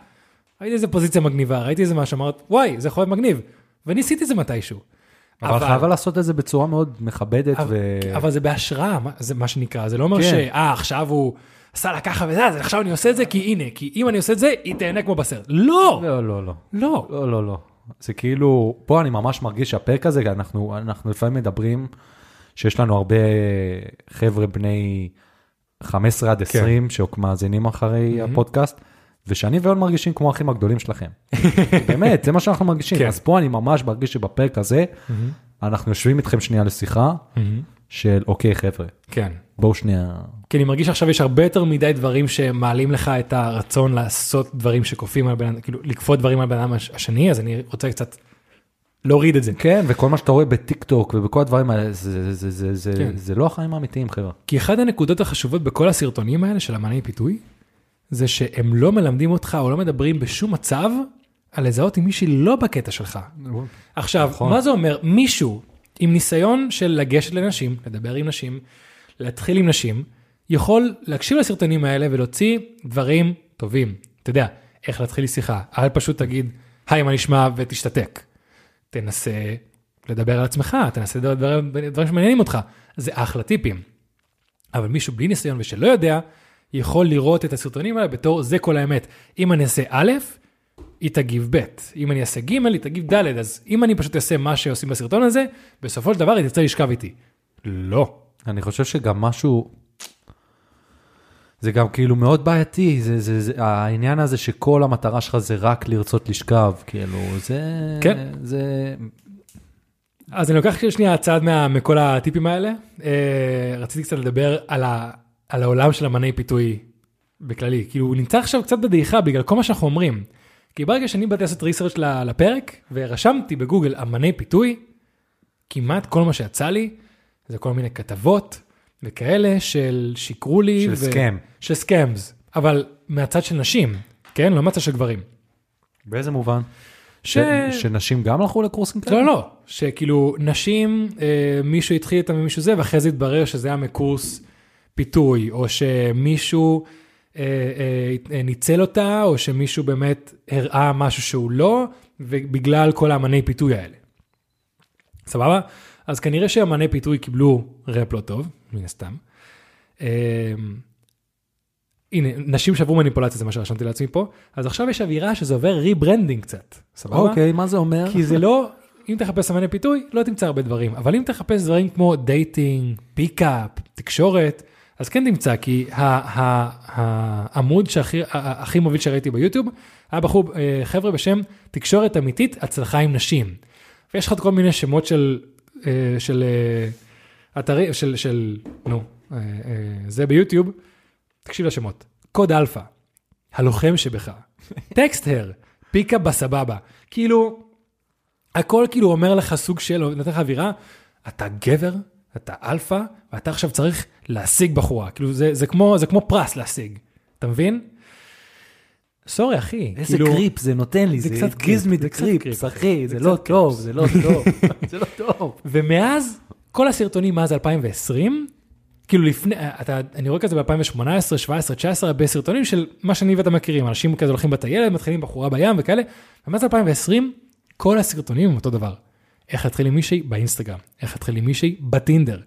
ראיתי איזה פוזיציה מגניבה, ראיתי איזה משהו, אמרת, וואי, זה יכול להיות מגניב. וניסיתי את זה מתישהו. אבל חייב לעשות את זה בצורה מאוד מכבדת אבל, ו... אבל זה בהשראה, זה מה שנקרא, זה לא אומר כן. שאה, עכשיו הוא עשה לה ככה וזה, אז עכשיו אני עושה את זה, כי הנה, כי אם אני עושה את זה, היא תהנה כמו בסרט. לא, לא, לא, לא. לא. לא, לא, לא. זה כאילו, פה אני ממש מרגיש שהפרק הזה, אנחנו, אנחנו לפעמים מדברים שיש לנו הרבה חבר'ה בני 15 עד 20 שמאזינים אחרי הפודקאסט, ושאני ואון מרגישים כמו האחים הגדולים שלכם. *laughs* באמת, זה מה שאנחנו מרגישים. כן. אז פה אני ממש מרגיש שבפרק הזה, אנחנו יושבים איתכם שנייה לשיחה של, אוקיי, חבר'ה, כן. בואו שנייה... כי אני מרגיש עכשיו יש הרבה יותר מדי דברים שמעלים לך את הרצון לעשות דברים שכופים על בן אדם, כאילו לכפות דברים על בן אדם הש- השני, אז אני רוצה קצת להוריד את זה. כן, וכל מה שאתה רואה בטיק טוק ובכל הדברים האלה, זה, זה, זה, זה, כן. זה לא החיים האמיתיים, חבר'ה. כי אחת הנקודות החשובות בכל הסרטונים האלה של אמני פיתוי, זה שהם לא מלמדים אותך או לא מדברים בשום מצב על לזהות אם מישהי לא בקטע שלך. עכשיו, נכון. מה זה אומר? מישהו עם ניסיון של לגשת לנשים, לדבר עם נשים, להתחיל עם נשים, יכול להקשיב לסרטונים האלה ולהוציא דברים טובים. אתה יודע, איך להתחיל שיחה. אל פשוט תגיד, היי, מה נשמע, ותשתתק. תנסה לדבר על עצמך, תנסה לדבר דברים, דברים שמעניינים אותך. זה אחלה טיפים. אבל מישהו בלי ניסיון ושלא יודע, יכול לראות את הסרטונים האלה בתור זה כל האמת. אם אני אעשה א', היא תגיב ב', אם אני אעשה ג', היא תגיב ד', אז אם אני פשוט אעשה מה שעושים בסרטון הזה, בסופו של דבר היא תרצה לשכב איתי. לא. אני חושב שגם משהו, זה גם כאילו מאוד בעייתי, זה, זה, זה, העניין הזה שכל המטרה שלך זה רק לרצות לשכב, כאילו, זה... כן. זה... אז אני לוקח שנייה צעד מה, מכל הטיפים האלה. אה, רציתי קצת לדבר על, ה, על העולם של אמני פיתוי בכללי. כאילו, הוא נמצא עכשיו קצת בדעיכה בגלל כל מה שאנחנו אומרים. כי ברגע שאני באתי לעשות ריסרצ' לפרק, ורשמתי בגוגל אמני פיתוי, כמעט כל מה שיצא לי, זה כל מיני כתבות וכאלה של שיקרו לי. של סקאם. של סקאמס, אבל מהצד של נשים, כן? לא מהצד של גברים. באיזה מובן? ש... ש... שנשים גם הלכו לקורסים כאלה? לא, לא, שכאילו נשים, אה, מישהו התחיל איתם ומישהו זה, ואחרי זה התברר שזה היה מקורס פיתוי, או שמישהו ניצל אותה, או שמישהו באמת הראה משהו שהוא לא, ובגלל כל האמני פיתוי האלה. סבבה? אז כנראה שאמני פיתוי קיבלו רפ לא טוב, מן הסתם. אה, הנה, נשים שעברו מניפולציה, זה מה שרשמתי לעצמי פה, אז עכשיו יש אווירה שזה עובר rebranding קצת, סבבה? אוקיי, מה זה אומר? כי זה לא, אם תחפש אמני פיתוי, לא תמצא הרבה דברים, אבל אם תחפש דברים כמו dating, pickup, תקשורת, אז כן תמצא, כי העמוד הכי מוביל שראיתי ביוטיוב, היה בחור, אה, חבר'ה בשם תקשורת אמיתית, הצלחה עם נשים. ויש לך כל מיני שמות של, אה, של אה, אתרים, של, של, נו, זה ביוטיוב, תקשיב לשמות, קוד אלפא, הלוחם שבך, *laughs* טקסטר, פיקה בסבבה, כאילו, הכל כאילו אומר לך סוג של, נותן לך אווירה, אתה גבר, אתה אלפא, ואתה עכשיו צריך להשיג בחורה, כאילו זה, זה, כמו, זה כמו פרס להשיג, אתה מבין? סורי אחי, איזה כאילו, קריפ זה נותן לי, זה זה קצת קריפ, me זה the קצת creeps, קריפ, אחי, זה זה לא קצת טוב, קריפ. זה לא טוב, *laughs* זה לא טוב. ומאז, כל הסרטונים מאז 2020, כאילו לפני, אתה, אני רואה כזה ב-2018, 17, 19, הרבה סרטונים של מה שאני ואתה מכירים, אנשים כזה הולכים בטיילת, מתחילים בחורה בים וכאלה, ומאז 2020, כל הסרטונים הם אותו דבר. איך להתחיל עם מישהי? באינסטגרם, איך להתחיל עם מישהי? בטינדר.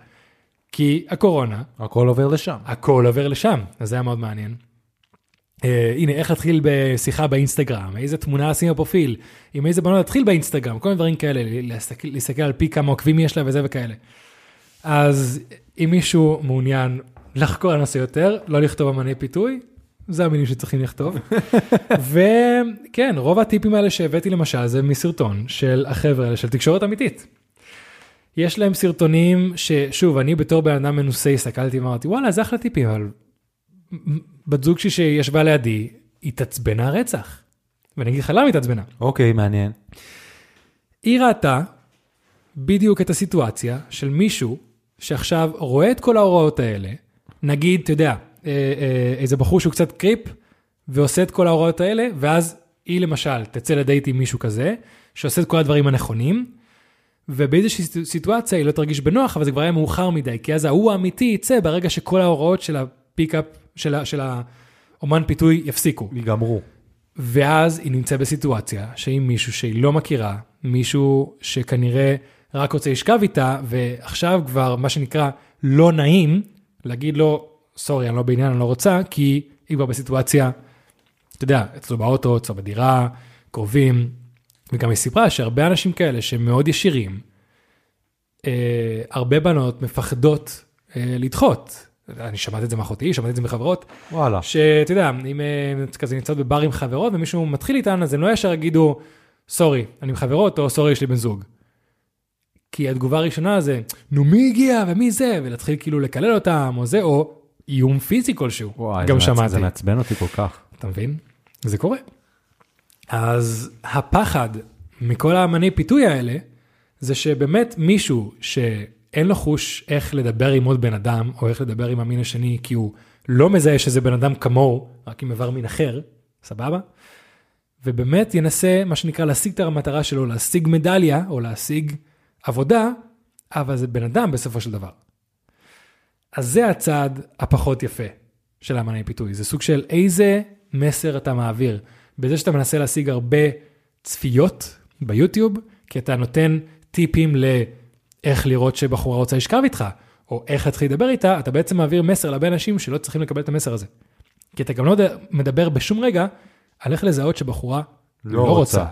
כי הקורונה, הכל עובר לשם. הכל עובר לשם, אז זה היה מאוד מעניין. Uh, הנה, איך להתחיל בשיחה באינסטגרם, איזה תמונה לשים בפרופיל, עם איזה בנות? להתחיל באינסטגרם, כל מיני דברים כאלה, להסתכל, להסתכל על פי כמה עוקבים יש לה וזה וכאלה. אז אם מישהו מעוניין לחקור על הנושא יותר, לא לכתוב אמני פיתוי, זה המילים שצריכים לכתוב. *laughs* וכן, רוב הטיפים האלה שהבאתי למשל זה מסרטון של החבר'ה האלה של תקשורת אמיתית. יש להם סרטונים ששוב, אני בתור בן אדם מנוסה הסתכלתי ואמרתי, וואלה, זה אחלה טיפים, אבל בת זוג שלי שישבה לידי, התעצבנה רצח. ואני אגיד לך למה התעצבנה. אוקיי, מעניין. היא ראתה בדיוק את הסיטואציה של מישהו שעכשיו רואה את כל ההוראות האלה, נגיד, אתה יודע, איזה בחור שהוא קצת creep, ועושה את כל ההוראות האלה, ואז היא למשל תצא לדייט עם מישהו כזה, שעושה את כל הדברים הנכונים, ובאיזושהי סיטו- סיטואציה היא לא תרגיש בנוח, אבל זה כבר היה מאוחר מדי, כי אז ההוא האמיתי יצא ברגע שכל ההוראות של ה pickup, של, ה- של האומן פיתוי יפסיקו. ייגמרו. ואז היא נמצאת בסיטואציה שעם מישהו שהיא לא מכירה, מישהו שכנראה רק רוצה לשכב איתה, ועכשיו כבר מה שנקרא לא נעים, להגיד לו, סורי, אני לא בעניין, אני לא רוצה, כי היא כבר בסיטואציה, אתה יודע, אצלו באוטו, אצלו בדירה, קרובים, וגם היא סיפרה שהרבה אנשים כאלה שהם מאוד ישירים, אה, הרבה בנות מפחדות אה, לדחות. אני שמעתי את זה מאחותי, שמעתי את זה מחברות, וואלה. שאתה יודע, אם אה, כזה נמצאות בבר עם חברות ומישהו מתחיל איתן, אז הם לא ישר יגידו, סורי, אני עם חברות, או סורי, יש לי בן זוג. כי התגובה הראשונה זה, נו מי הגיע ומי זה, ולהתחיל כאילו לקלל אותם, או זה, או איום פיזי כלשהו. וואי, גם שמעתי. זה מעצבן אותי כל כך. אתה מבין? זה קורה. אז הפחד מכל האמני פיתוי האלה, זה שבאמת מישהו שאין לו חוש איך לדבר עם עוד בן אדם, או איך לדבר עם המין השני, כי הוא לא מזהה שזה בן אדם כמוהו, רק עם איבר מין אחר, סבבה? ובאמת ינסה, מה שנקרא, להשיג את המטרה שלו, להשיג מדליה, או להשיג עבודה, אבל זה בן אדם בסופו של דבר. אז זה הצעד הפחות יפה של האמני פיתוי. זה סוג של איזה מסר אתה מעביר. בזה שאתה מנסה להשיג הרבה צפיות ביוטיוב, כי אתה נותן טיפים לאיך לראות שבחורה רוצה לשכב איתך, או איך להתחיל לדבר איתה, אתה בעצם מעביר מסר להרבה אנשים שלא צריכים לקבל את המסר הזה. כי אתה גם לא מדבר בשום רגע על איך לזהות שבחורה לא, לא רוצה. רוצה.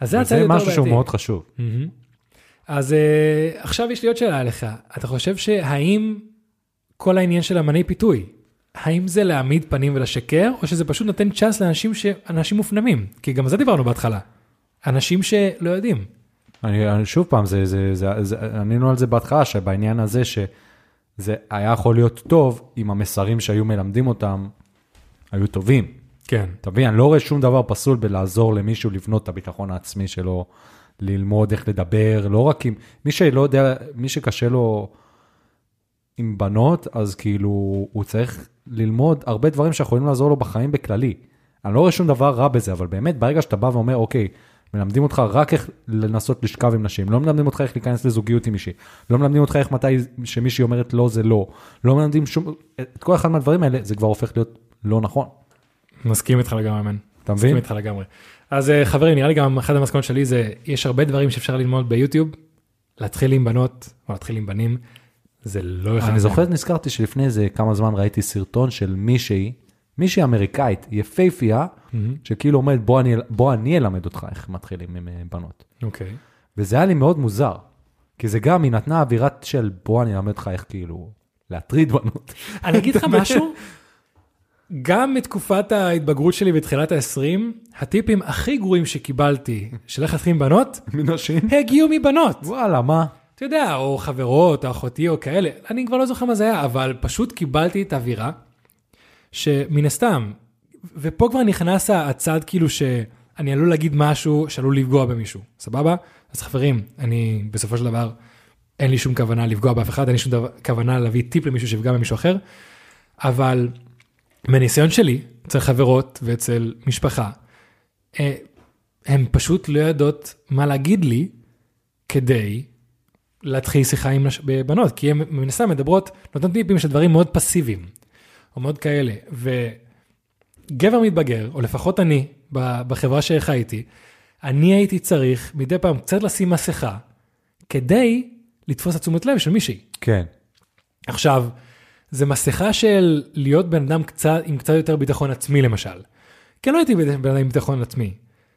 אז זה הצעד יותר משהו שהוא בעייתי. מאוד חשוב. מהמם. אז uh, עכשיו יש לי עוד שאלה אליך. אתה חושב שהאם כל העניין של אמני פיתוי, האם זה להעמיד פנים ולשקר, או שזה פשוט נותן צ'אנס לאנשים ש... אנשים מופנמים? כי גם על זה דיברנו בהתחלה. אנשים שלא יודעים. אני, אני שוב פעם, זה, זה, זה, זה, ענינו על זה בהתחלה, שבעניין הזה שזה היה יכול להיות טוב אם המסרים שהיו מלמדים אותם היו טובים. כן. אתה מבין, אני לא רואה שום דבר פסול בלעזור למישהו לבנות את הביטחון העצמי שלו, ללמוד איך לדבר, לא רק עם, מי שלא יודע, מי שקשה לו עם בנות, אז כאילו, הוא צריך ללמוד הרבה דברים שיכולים לעזור לו בחיים בכללי. אני לא רואה שום דבר רע בזה, אבל באמת, ברגע שאתה בא ואומר, אוקיי, מלמדים אותך רק איך לנסות לשכב עם נשים, לא מלמדים אותך איך להיכנס לזוגיות עם מישהי, לא מלמדים אותך איך מתי שמישהי אומרת לא זה לא, לא מלמדים שום, את כל אחד מהדברים האלה, זה כבר הופך להיות לא נכון, מסכים איתך לגמרי, מן. אתה מסכים מבין? איתך לגמרי. אז אה, חברים, נראה לי גם אחת המסקנות שלי זה, יש הרבה דברים שאפשר ללמוד ביוטיוב, להתחיל עם בנות, או להתחיל עם בנים, זה לא אחד אני. זוכר, נזכרתי שלפני איזה כמה זמן ראיתי סרטון של מישהי, מישהי אמריקאית, יפייפייה, מהמם. שכאילו אומרת, בוא אני, בוא אני אלמד אותך איך מתחילים עם אה, בנות. אוקיי. וזה היה לי מאוד מוזר, כי זה גם, היא נתנה אווירת של בוא אני אלמד אותך איך כאילו להטריד בנות. אני אגיד לך משהו, גם מתקופת ההתבגרות שלי בתחילת ה-20, הטיפים הכי גרועים שקיבלתי של איך להתחיל עם בנות, *laughs* מנשים? הגיעו מבנות. וואלה, מה? אתה יודע, או חברות, או אחותי, או כאלה, אני כבר לא זוכר מה זה היה, אבל פשוט קיבלתי את האווירה, שמן הסתם, ופה כבר נכנס הצד כאילו שאני עלול להגיד משהו שעלול לפגוע במישהו, סבבה? אז חברים, אני בסופו של דבר, אין לי שום כוונה לפגוע באף אחד, אין לי שום דבר, כוונה להביא טיפ למישהו שיפגע במישהו אחר, אבל מניסיון שלי, אצל חברות ואצל משפחה, אה, הן פשוט לא יודעות מה להגיד לי כדי להתחיל שיחה עם בבנות, כי הן מן הסתם מדברות, נותנות טיפים של דברים מאוד פסיביים, או מאוד כאלה, וגבר מתבגר, או לפחות אני, בחברה שחייתי, אני הייתי צריך מדי פעם קצת לשים מסכה, כדי לתפוס את תשומת לב של מישהי. כן. עכשיו, זה מסכה של להיות בן אדם קצת, עם קצת יותר ביטחון עצמי למשל. אני לא הייתי בן אדם עם ביטחון עצמי.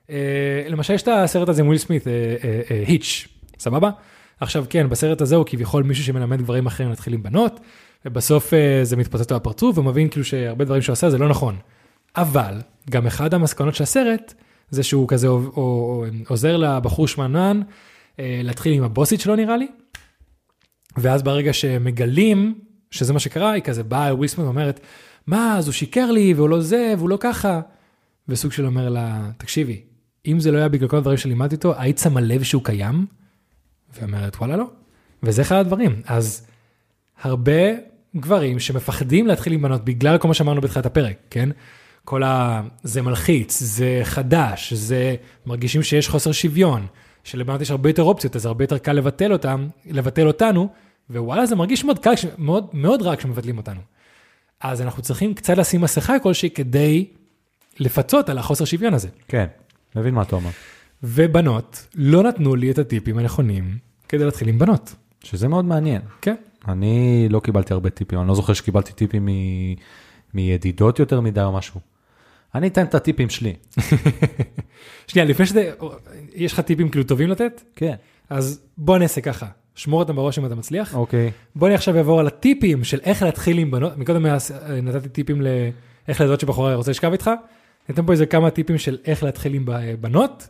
אה, למשל, יש את הסרט הזה עם וויל סמית, היץ', סבבה? עכשיו כן, בסרט הזה הוא כביכול מישהו שמלמד גברים אחרים להתחיל עם בנות, ובסוף אה, זה מתפוצץ לו בפרצוף, והוא מבין כאילו שהרבה דברים שהוא עשה זה לא נכון. אבל, גם אחד המסקנות של הסרט, זה שהוא כזה עוזר לבחור שמנמן אה, להתחיל עם הבוסית שלו נראה לי, ואז ברגע שמגלים שזה מה שקרה, היא כזה באה וויל סמית ואומרת, מה, אז הוא שיקר לי, והוא לא זה, והוא לא ככה. וסוג של אומר לה, תקשיבי, אם זה לא היה בגלל כל הדברים שלימדתי אותו, היית שמה לב שהוא קיים? והיא אומרת, וואלה לא. וזה אחד הדברים. אז הרבה גברים שמפחדים להתחיל עם בנות בגלל כל מה שאמרנו בתחילת הפרק, כן? כל ה... זה מלחיץ, זה חדש, זה מרגישים שיש חוסר שוויון, שלבנות יש הרבה יותר אופציות, אז הרבה יותר קל לבטל אותם, לבטל אותנו, ווואלה, זה מרגיש מאוד קל, מאוד, מאוד רע כשמבטלים אותנו. אז אנחנו צריכים קצת לשים מסכה כלשהי כדי לפצות על החוסר שוויון הזה. כן, מבין מה אתה אומר. ובנות לא נתנו לי את הטיפים הנכונים כדי להתחיל עם בנות. שזה מאוד מעניין. כן. אני לא קיבלתי הרבה טיפים, אני לא זוכר שקיבלתי טיפים מ... מידידות יותר מדי או משהו. אני אתן את הטיפים שלי. *laughs* שנייה, לפני שזה, יש לך טיפים כאילו טובים לתת? כן. אז בוא נעשה ככה, שמור אותם בראש אם אתה מצליח. אוקיי. בוא אני עכשיו אעבור על הטיפים של איך להתחיל עם בנות, מקודם היה- נתתי טיפים לאיך לזהות שבחורה רוצה לשכב איתך, ניתן פה איזה כמה טיפים של איך להתחיל עם ב- בנות,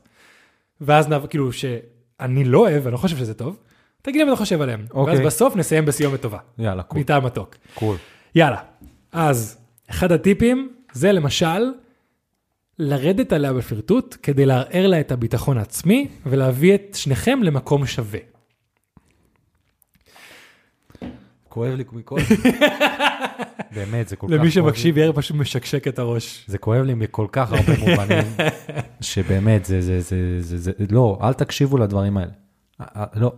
ואז נעבור, כאילו שאני לא אוהב, אני לא חושב שזה טוב, תגיד לי אם אתה חושב עליהם, אוקיי. ואז בסוף נסיים בסיומת טובה, יאללה, קול. מטעם מתוק. קול. יאללה, אז אחד הטיפים זה למשל, לרדת עליה בפרטוט כדי לערער לה את הביטחון העצמי ולהביא את שניכם למקום שווה. כואב לי מכל... *laughs* באמת, זה כל כך למי כואב לי. שמקשיב יאיר פשוט משקשק את הראש. זה כואב לי מכל כך הרבה מובנים, *laughs* שבאמת, זה, זה, זה, זה, זה, לא, אל תקשיבו לדברים האלה. אה, אה, לא.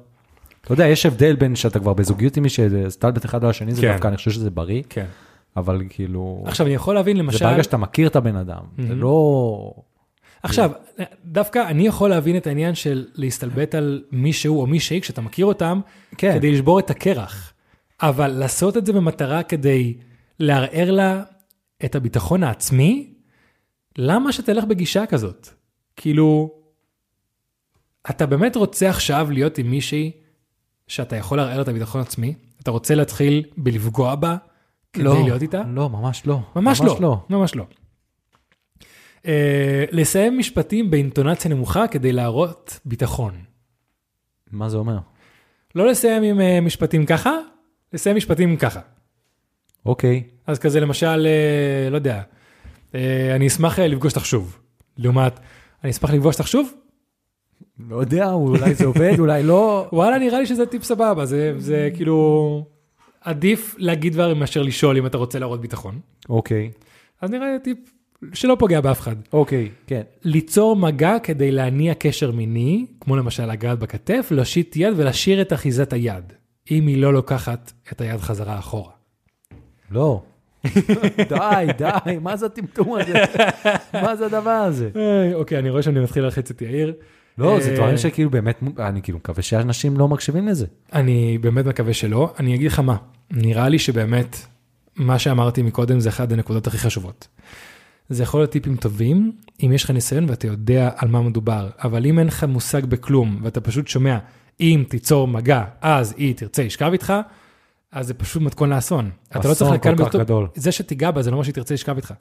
אתה יודע, יש הבדל בין שאתה כבר בזוגיות עם מישהו, סטלבט אחד על השני, זה כן. דווקא, אני חושב שזה בריא, כן. אבל כאילו, עכשיו אני יכול להבין זה למשל, ברגע שאתה מכיר את הבן אדם, זה לא... עכשיו דווקא אני יכול להבין את העניין של להסתלבט על מישהו או מישהי כשאתה מכיר אותם, כן. כדי לשבור את הקרח, אבל לעשות את זה במטרה כדי לערער לה את הביטחון העצמי, למה שתלך בגישה כזאת? כאילו, אתה באמת רוצה עכשיו להיות עם מישהי שאתה יכול לערער את הביטחון העצמי? אתה רוצה להתחיל בלפגוע בה כדי לא, להיות איתה? לא, ממש לא. ממש לא, ממש לא. Uh, לסיים משפטים באינטונציה נמוכה כדי להראות ביטחון. מה זה אומר? לא לסיים עם uh, משפטים ככה, לסיים משפטים ככה. אוקיי, אז כזה למשל, uh, לא יודע, uh, אני אשמח uh, לפגוש אותך שוב. לעומת, אני אשמח לפגוש אותך שוב? לא יודע, אולי זה עובד, אולי לא. *laughs* וואלה, נראה לי שזה טיפ סבבה, זה, זה כאילו, עדיף להגיד דברים מאשר לשאול אם אתה רוצה להראות ביטחון. אוקיי, אז נראה לי טיפ שלא פוגע באף אחד. אוקיי, כן. ליצור מגע כדי להניע קשר מיני, כמו למשל לגעת בכתף, להושיט יד ולהשאיר את אחיזת היד, אם היא לא לוקחת את היד חזרה אחורה. לא. *laughs* די, די, מה זה הטמטום הזה? מה זה הדבר הזה? אוקיי, אני רואה שאני מתחיל להלחיץ את יאיר. לא, זה אה, דברים שכאילו באמת, אני כאילו מקווה שאנשים לא מקשיבים לזה. אני באמת מקווה שלא. אני אגיד לך מה, נראה לי שבאמת, מה שאמרתי מקודם זה אחת הנקודות הכי חשובות. זה יכול להיות טיפים טובים, אם יש לך ניסיון ואתה יודע על מה מדובר, אבל אם אין לך מושג בכלום, ואתה פשוט שומע, אם תיצור מגע, אז היא תרצה לשכב איתך, אז זה פשוט מתכון לאסון. אתה לא צריך לקחת כל כך גדול. זה שתיגע בה זה לא אומר שהיא תרצה לשכב איתך.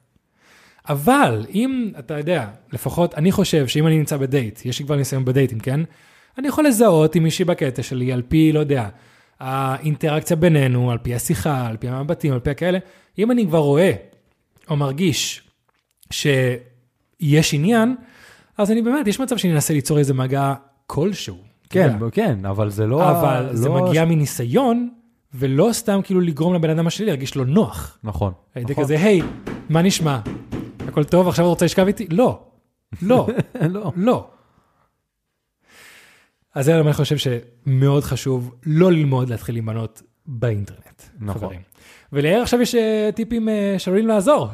אבל אם אתה יודע, לפחות אני חושב שאם אני נמצא בדייט, יש לי כבר ניסיון בדייטים, כן? אני יכול לזהות עם מישהי בקטע שלי על פי, לא יודע, האינטראקציה בינינו, על פי השיחה, על פי המבטים, על פי הכאלה. אם אני כבר רואה או מרגיש שיש עניין, אז אני באמת, יש מצב שאני אנסה ליצור איזה מגע כלשהו. כן. כן, אבל זה לא... אבל זה לא- מגיע מניסיון, ולא סתם כאילו לגרום לבן אדם השני להרגיש לו נוח. נכון. על ידי נכון. כזה, היי, מה נשמע? הכל טוב, עכשיו רוצה לשכב איתי? לא. לא. *laughs* לא. לא. אז זה אני חושב שמאוד חשוב לא ללמוד להתחיל עם בנות באינטרנט. נכון. חברים. וליאיר עכשיו יש אה, טיפים אה, שעלולים לעזור,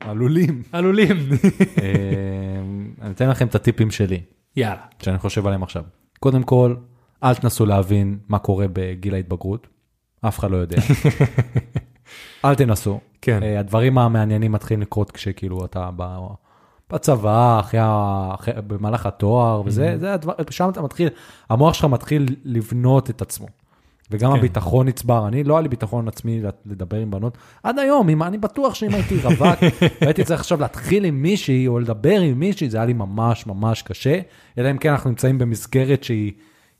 עלולים. עלולים. *laughs* אה, אני אתן לכם את הטיפים שלי, יאללה. שאני חושב עליהם עכשיו. קודם כל, אל תנסו להבין מה קורה בגיל ההתבגרות, אף אחד לא יודע. *laughs* אל תנסו. כן. אה, הדברים המעניינים מתחילים לקרות כשכאילו אתה ב- בצבא, אחרי, אחרי, במהלך התואר, וזה, זה הדבר, שם אתה מתחיל, המוח שלך מתחיל לבנות את עצמו. וגם כן. הביטחון נצבר, אני לא היה לי ביטחון עצמי לדבר עם בנות, עד היום, אם, אני בטוח שאם הייתי רווק, *laughs* והייתי צריך עכשיו להתחיל עם מישהי, או לדבר עם מישהי, זה היה לי ממש ממש קשה, אלא אם כן אנחנו נמצאים במסגרת שהיא,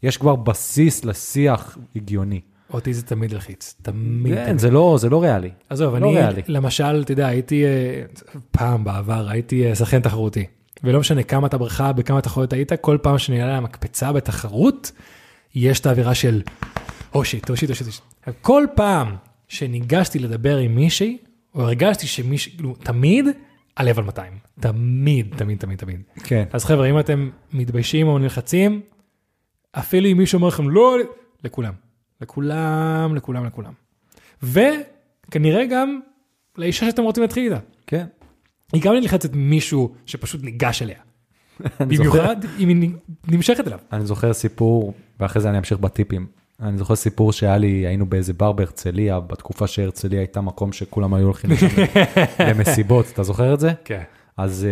יש כבר בסיס לשיח הגיוני. אותי זה תמיד לחיץ, תמיד. כן, תמיד. זה לא, זה לא ריאלי. עזוב, לא אני, ריאלי. למשל, אתה יודע, הייתי אה, פעם בעבר, הייתי אה, שחקן תחרותי. ולא משנה כמה אתה ברכה, בכמה תחרויות היית, כל פעם שאני עולה למקפצה בתחרות, יש את האווירה של, או שיט, או שיט, או שיט. או שיט." כל פעם שניגשתי לדבר עם מישהי, או הרגשתי שמישהי, כאילו, תמיד, הלב על 200. תמיד, תמיד, תמיד, תמיד. כן. אז חבר'ה, אם אתם מתביישים או נלחצים, אפילו אם מישהו אומר לכם לא, לכולם. לכולם, לכולם, לכולם. וכנראה גם לאישה שאתם רוצים להתחיל איתה. כן. היא גם נלחצת מישהו שפשוט ניגש אליה. *laughs* במיוחד אם היא נמשכת אליו. אני זוכר סיפור, ואחרי זה אני אמשיך בטיפים. אני זוכר סיפור שהיה לי, היינו באיזה בר בהרצליה, בתקופה שהרצליה הייתה מקום שכולם היו הולכים *laughs* למסיבות, אתה זוכר את זה? כן. אז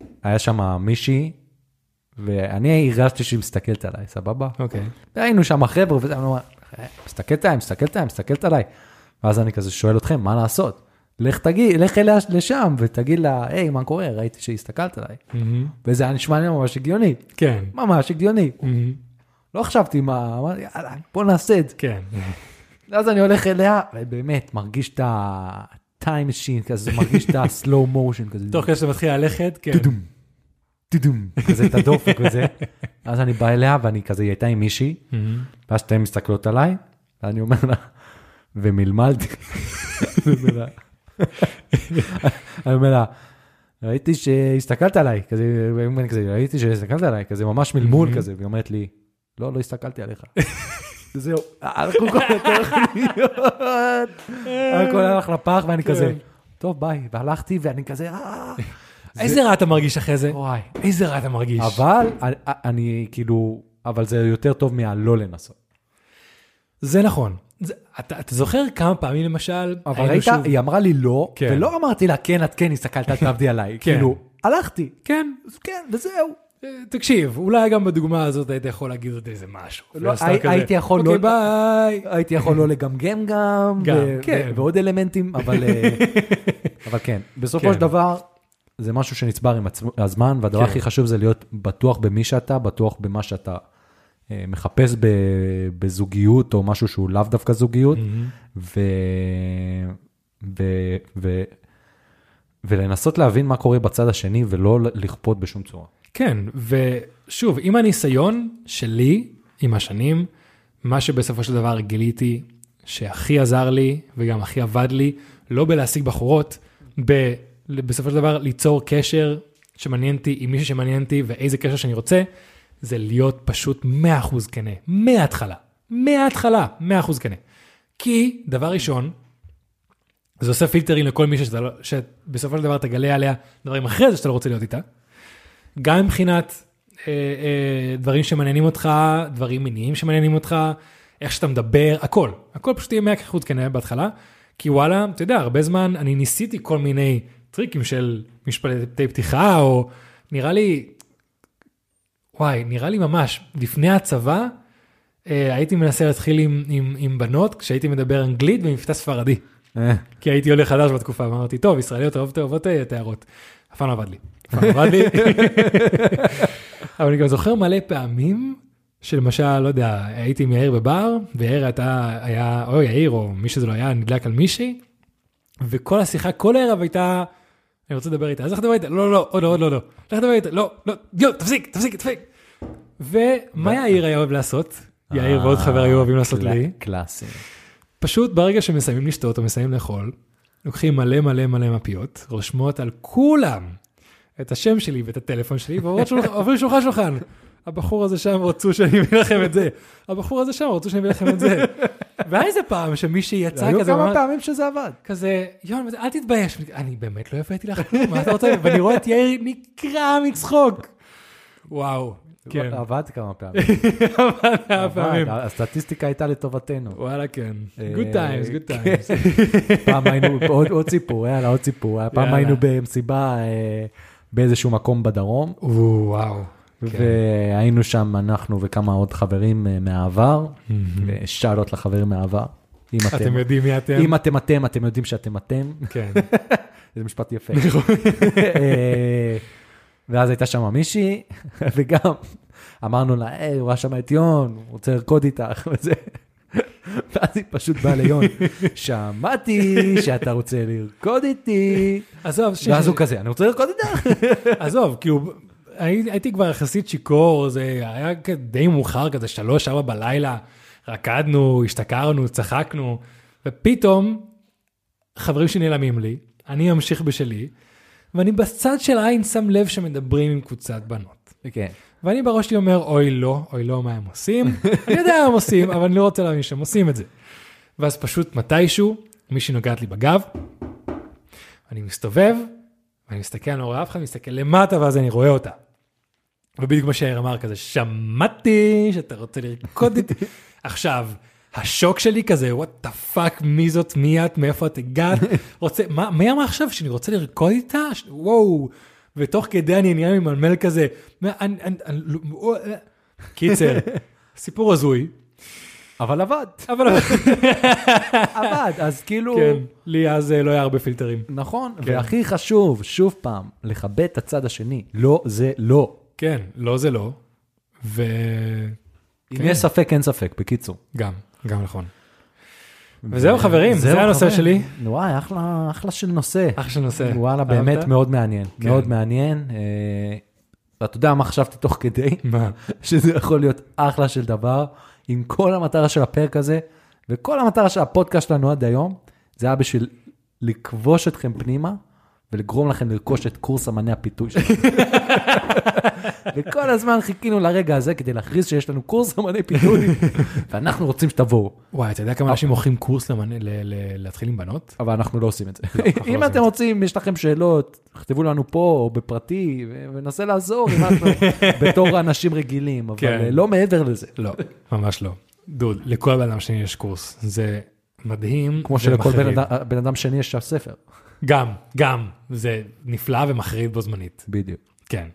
uh, היה שם מישהי, ואני הרגשתי שהיא מסתכלת עליי, סבבה? אוקיי. והיינו שם חבר'ה, וזה, אני אומר, מסתכלת עליי, מסתכלת עליי, מסתכלת עליי. ואז אני כזה שואל אתכם, מה לעשות? לך תגיד, לך אליה לשם ותגיד לה, היי, מה קורה? ראיתי שהסתכלת עליי. מהמם. וזה היה נשמע לי ממש הגיוני, כן. ממש הגיוני. מהמם. לא חשבתי מה, אמרתי, יאללה, בוא נעשה את זה. כן. ואז אני הולך אליה, ובאמת, מרגיש את ה-time machine כזה, מרגיש את ה-slow motion כזה. תוך כדי שאתה מתחיל ללכת, כן. טודום, טודום, כזה את הדופק וזה. אז אני בא אליה ואני כזה, היא הייתה עם מישהי. ואז שתיהן מסתכלות עליי, ואני אומר לה, ומלמלתי. אני אומר לה- ראיתי שהסתכלת עליי, כזה, ראיתי שהסתכלת עליי, כזה ממש מלמול כזה, והיא אומרת לי, לא, לא הסתכלתי עליך. *laughs* זהו, כל יותר חניות, הכל הלך לפח, ואני כזה, טוב, ביי, והלכתי, ואני כזה, אה, איזה רע אתה מרגיש אחרי זה? וואי. איזה רע אתה מרגיש. אבל אני- כאילו, אבל זה יותר טוב מהלא לנסות. זה נכון. זה- אתה אתה זוכר כמה פעמים למשל, אבל ראית, שוב- היא אמרה לי לא, כן. ולא אמרתי לה, כן, את כן הסתכלת, אל תעבדי עליי. כן. כאילו, הלכתי, כן, כן, וזהו. אה, תקשיב, אולי גם בדוגמה הזאת היית יכול להגיד עוד איזה משהו. לא, הי- כזה, הייתי יכול אוקיי, לא- ביי. הייתי יכול לא לגמגם גם, גם, ו- כן. ו- ועוד אלמנטים, אבל אה, *laughs* אבל כן, בסופו כן. של דבר, זה משהו שנצבר עם עצמו- הזמן, והדבר כן. הכי חשוב זה להיות בטוח במי שאתה, בטוח במה שאתה אה, מחפש ב- בזוגיות, או משהו שהוא לאו דווקא זוגיות, ו... ו... ו... ולנסות להבין מה קורה בצד השני, ולא לכפות בשום צורה. כן, ושוב, עם הניסיון שלי, עם השנים, מה שבסופו של דבר גיליתי שהכי עזר לי וגם הכי עבד לי, לא בלהשיג בחורות, ב- בסופו של דבר ליצור קשר שמעניין אותי עם מישהו שמעניין אותי ואיזה קשר שאני רוצה, זה להיות פשוט 100% כנה, מההתחלה, מההתחלה, 100% כנה. כי, דבר ראשון, זה עושה פילטרים לכל מי שאתה לא, שבסופו של דבר תגלה עליה דברים אחרי זה שאתה לא רוצה להיות איתה. גם מבחינת אה, אה, דברים שמעניינים אותך, דברים מיניים שמעניינים אותך, איך שאתה מדבר, הכל. הכל פשוט יהיה מהכחות כנראה בהתחלה. כי וואלה, אתה יודע, הרבה זמן אני ניסיתי כל מיני טריקים של משפטי פתיחה, או נראה לי, וואי, נראה לי ממש, לפני הצבא, אה, הייתי מנסה להתחיל עם, עם, עם בנות כשהייתי מדבר אנגלית במבטא ספרדי. אה, כי הייתי עולה חדש בתקופה, ואמרתי, טוב, ישראליות אוהבות אוהבות אה, תארות. אף פעם לא עבד לי. לא עבד לי. אבל אני גם זוכר מלא פעמים, שלמשל, לא יודע, הייתי עם יאיר בבר, ויאיר הייתה, היה, או יאיר, או מי שזה לא היה, נדלק על מישהי, וכל השיחה, כל הערב הייתה, אני רוצה לדבר איתה, אז לך לדבר איתה, לא, לא, לא, עוד לא, לא, לא, לך לדבר איתה, לא, לא, יו, תפסיק, תפסיק, תפסיק. ומה יאיר היה אוהב לעשות? יאיר ועוד חבר היו אוהבים לעשות לי. קלאסי. פשוט ברגע שמסיימים לשתות או מסיימים לאכול, לוקחים מלא מלא מלא מפיות, רושמות על כולם את השם שלי ואת הטלפון שלי, ועוברות שולחן- שולחן. הבחור הזה שם רצו שאני אביא לכם את זה, הבחור הזה שם רצו שאני אביא לכם את זה. והיה איזה פעם שמישהי יצא היו כזה, כמה ואמר- פעמים שזה עבד. כזה, יון, אל תתבייש, אני באמת לא הבאתי לך כלום, מה אתה רוצה? ואני רואה את יאיר נקרע מצחוק. וואו, כן, עבד כמה פעמים. *laughs* כמה עבד, פעמים. הסטטיסטיקה הייתה לטובתנו. וואלה כן, אה, good times, good כן. times. פעם היינו, עוד סיפור, יאללה, עוד סיפור. פעם. היינו במסיבה אה, באיזשהו מקום בדרום, וואו. כן. והיינו שם אנחנו וכמה עוד חברים אה, מהעבר, ושאלות לחברים מהעבר. אם אתם, אתם יודעים מי אתם? אם אתם אתם, אתם יודעים שאתם אתם. כן. *laughs* זה משפט יפה. אה, ואז הייתה שם מישהי, *laughs* וגם אמרנו לה, היי, הוא ראה שם את יון, הוא רוצה לרקוד איתך, *laughs* וזה. *laughs* ואז היא פשוט באה ליון, שמעתי שאתה רוצה לרקוד איתי. עזוב, ש- ואז הוא כזה, אני רוצה לרקוד איתך. *laughs* עזוב, כאילו, הי- הייתי כבר יחסית שיכור, זה היה די מאוחר, כזה שלוש, ארבע בלילה, רקדנו, השתכרנו, צחקנו, ופתאום חברים שנעלמים לי, אני ממשיך בשלי, ואני בצד של העין שם לב שמדברים עם קבוצת בנות. כן. ואני בראש שלי אומר, אוי לא, אוי לא, מה הם עושים? *laughs* אני יודע מה הם עושים, אבל אני לא רוצה להאמין שהם עושים את זה. ואז פשוט מתישהו, מישהי נוגעת לי בגב, אני מסתובב, ואני מסתכל, אני לא רואה אף אחד, מסתכל למטה, ואז אני רואה אותה. ובדיוק מה שיאיר אמר כזה, שמעתי שאתה רוצה לרקוד איתי. *laughs* עכשיו, השוק שלי כזה, what the fuck, מי זאת, מי את, מאיפה את הגעת, רוצה, מה, מי אמר עכשיו שאני רוצה לרקוד איתה? ש- וואו. ותוך כדי אני נהיה ממלמל כזה, לא- אה. קיצר, *laughs* סיפור הזוי, אבל עבד, אבל *laughs* עבד, אז כאילו... כן, לי אז אה, לא היה הרבה פילטרים. נכון, כן. והכי חשוב, שוב פעם, לכבד את הצד השני. לא זה לא. כן, לא זה לא, וגם, אם כן. יש ספק, אין ספק, בקיצור. גם נכון. וזהו חברים, זה הנושא. שלי. וואי, אחלה, אחלה של נושא. אח של נושא. וואלה, באמת? מאוד מעניין. כן. מאוד מעניין. אה, ואתה יודע מה חשבתי תוך כדי? *laughs* מה? שזה יכול להיות אחלה של דבר, עם כל המטרה של הפרק הזה, וכל המטרה של הפודקאסט שלנו עד היום, זה היה בשביל לכבוש אתכם פנימה, ולגרום לכם לרכוש את קורס אמני הפיתוי שלנו. *laughs* וכל הזמן חיכינו לרגע הזה כדי להכריז שיש לנו קורס אמני פיתוי, *laughs* ואנחנו רוצים שתבואו, וואי, אתה יודע כמה אנשים מוכרים קורס להתחיל עם בנות? אבל אנחנו לא עושים את זה. אנחנו לא אם אתם את רוצים, יש לכם שאלות, תכתבו לנו פה או בפרטי, וננסה לעזור עם משהו *laughs* בתור אנשים רגילים, אבל כן. אה, לא מעבר לזה. לא, ממש לא. דוד, לכל בן אדם שני יש קורס. זה מדהים. כמו שלכל בן אדם שני יש ספר. גם, גם. זה נפלא ומחריד בו זמנית. בדיוק. כן.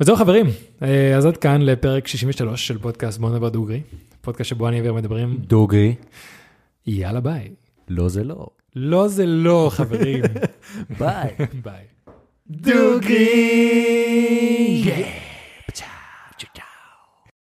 וזהו חברים, אה, אז עד כאן לפרק 63 של פודקאסט בוא נדבר דוגרי. פודקאסט שבו אני ויאיר מדברים, דוגרי, יאללה ביי. לא זה לא. לא זה לא חברים. *laughs* ביי. ביי. דוגרי.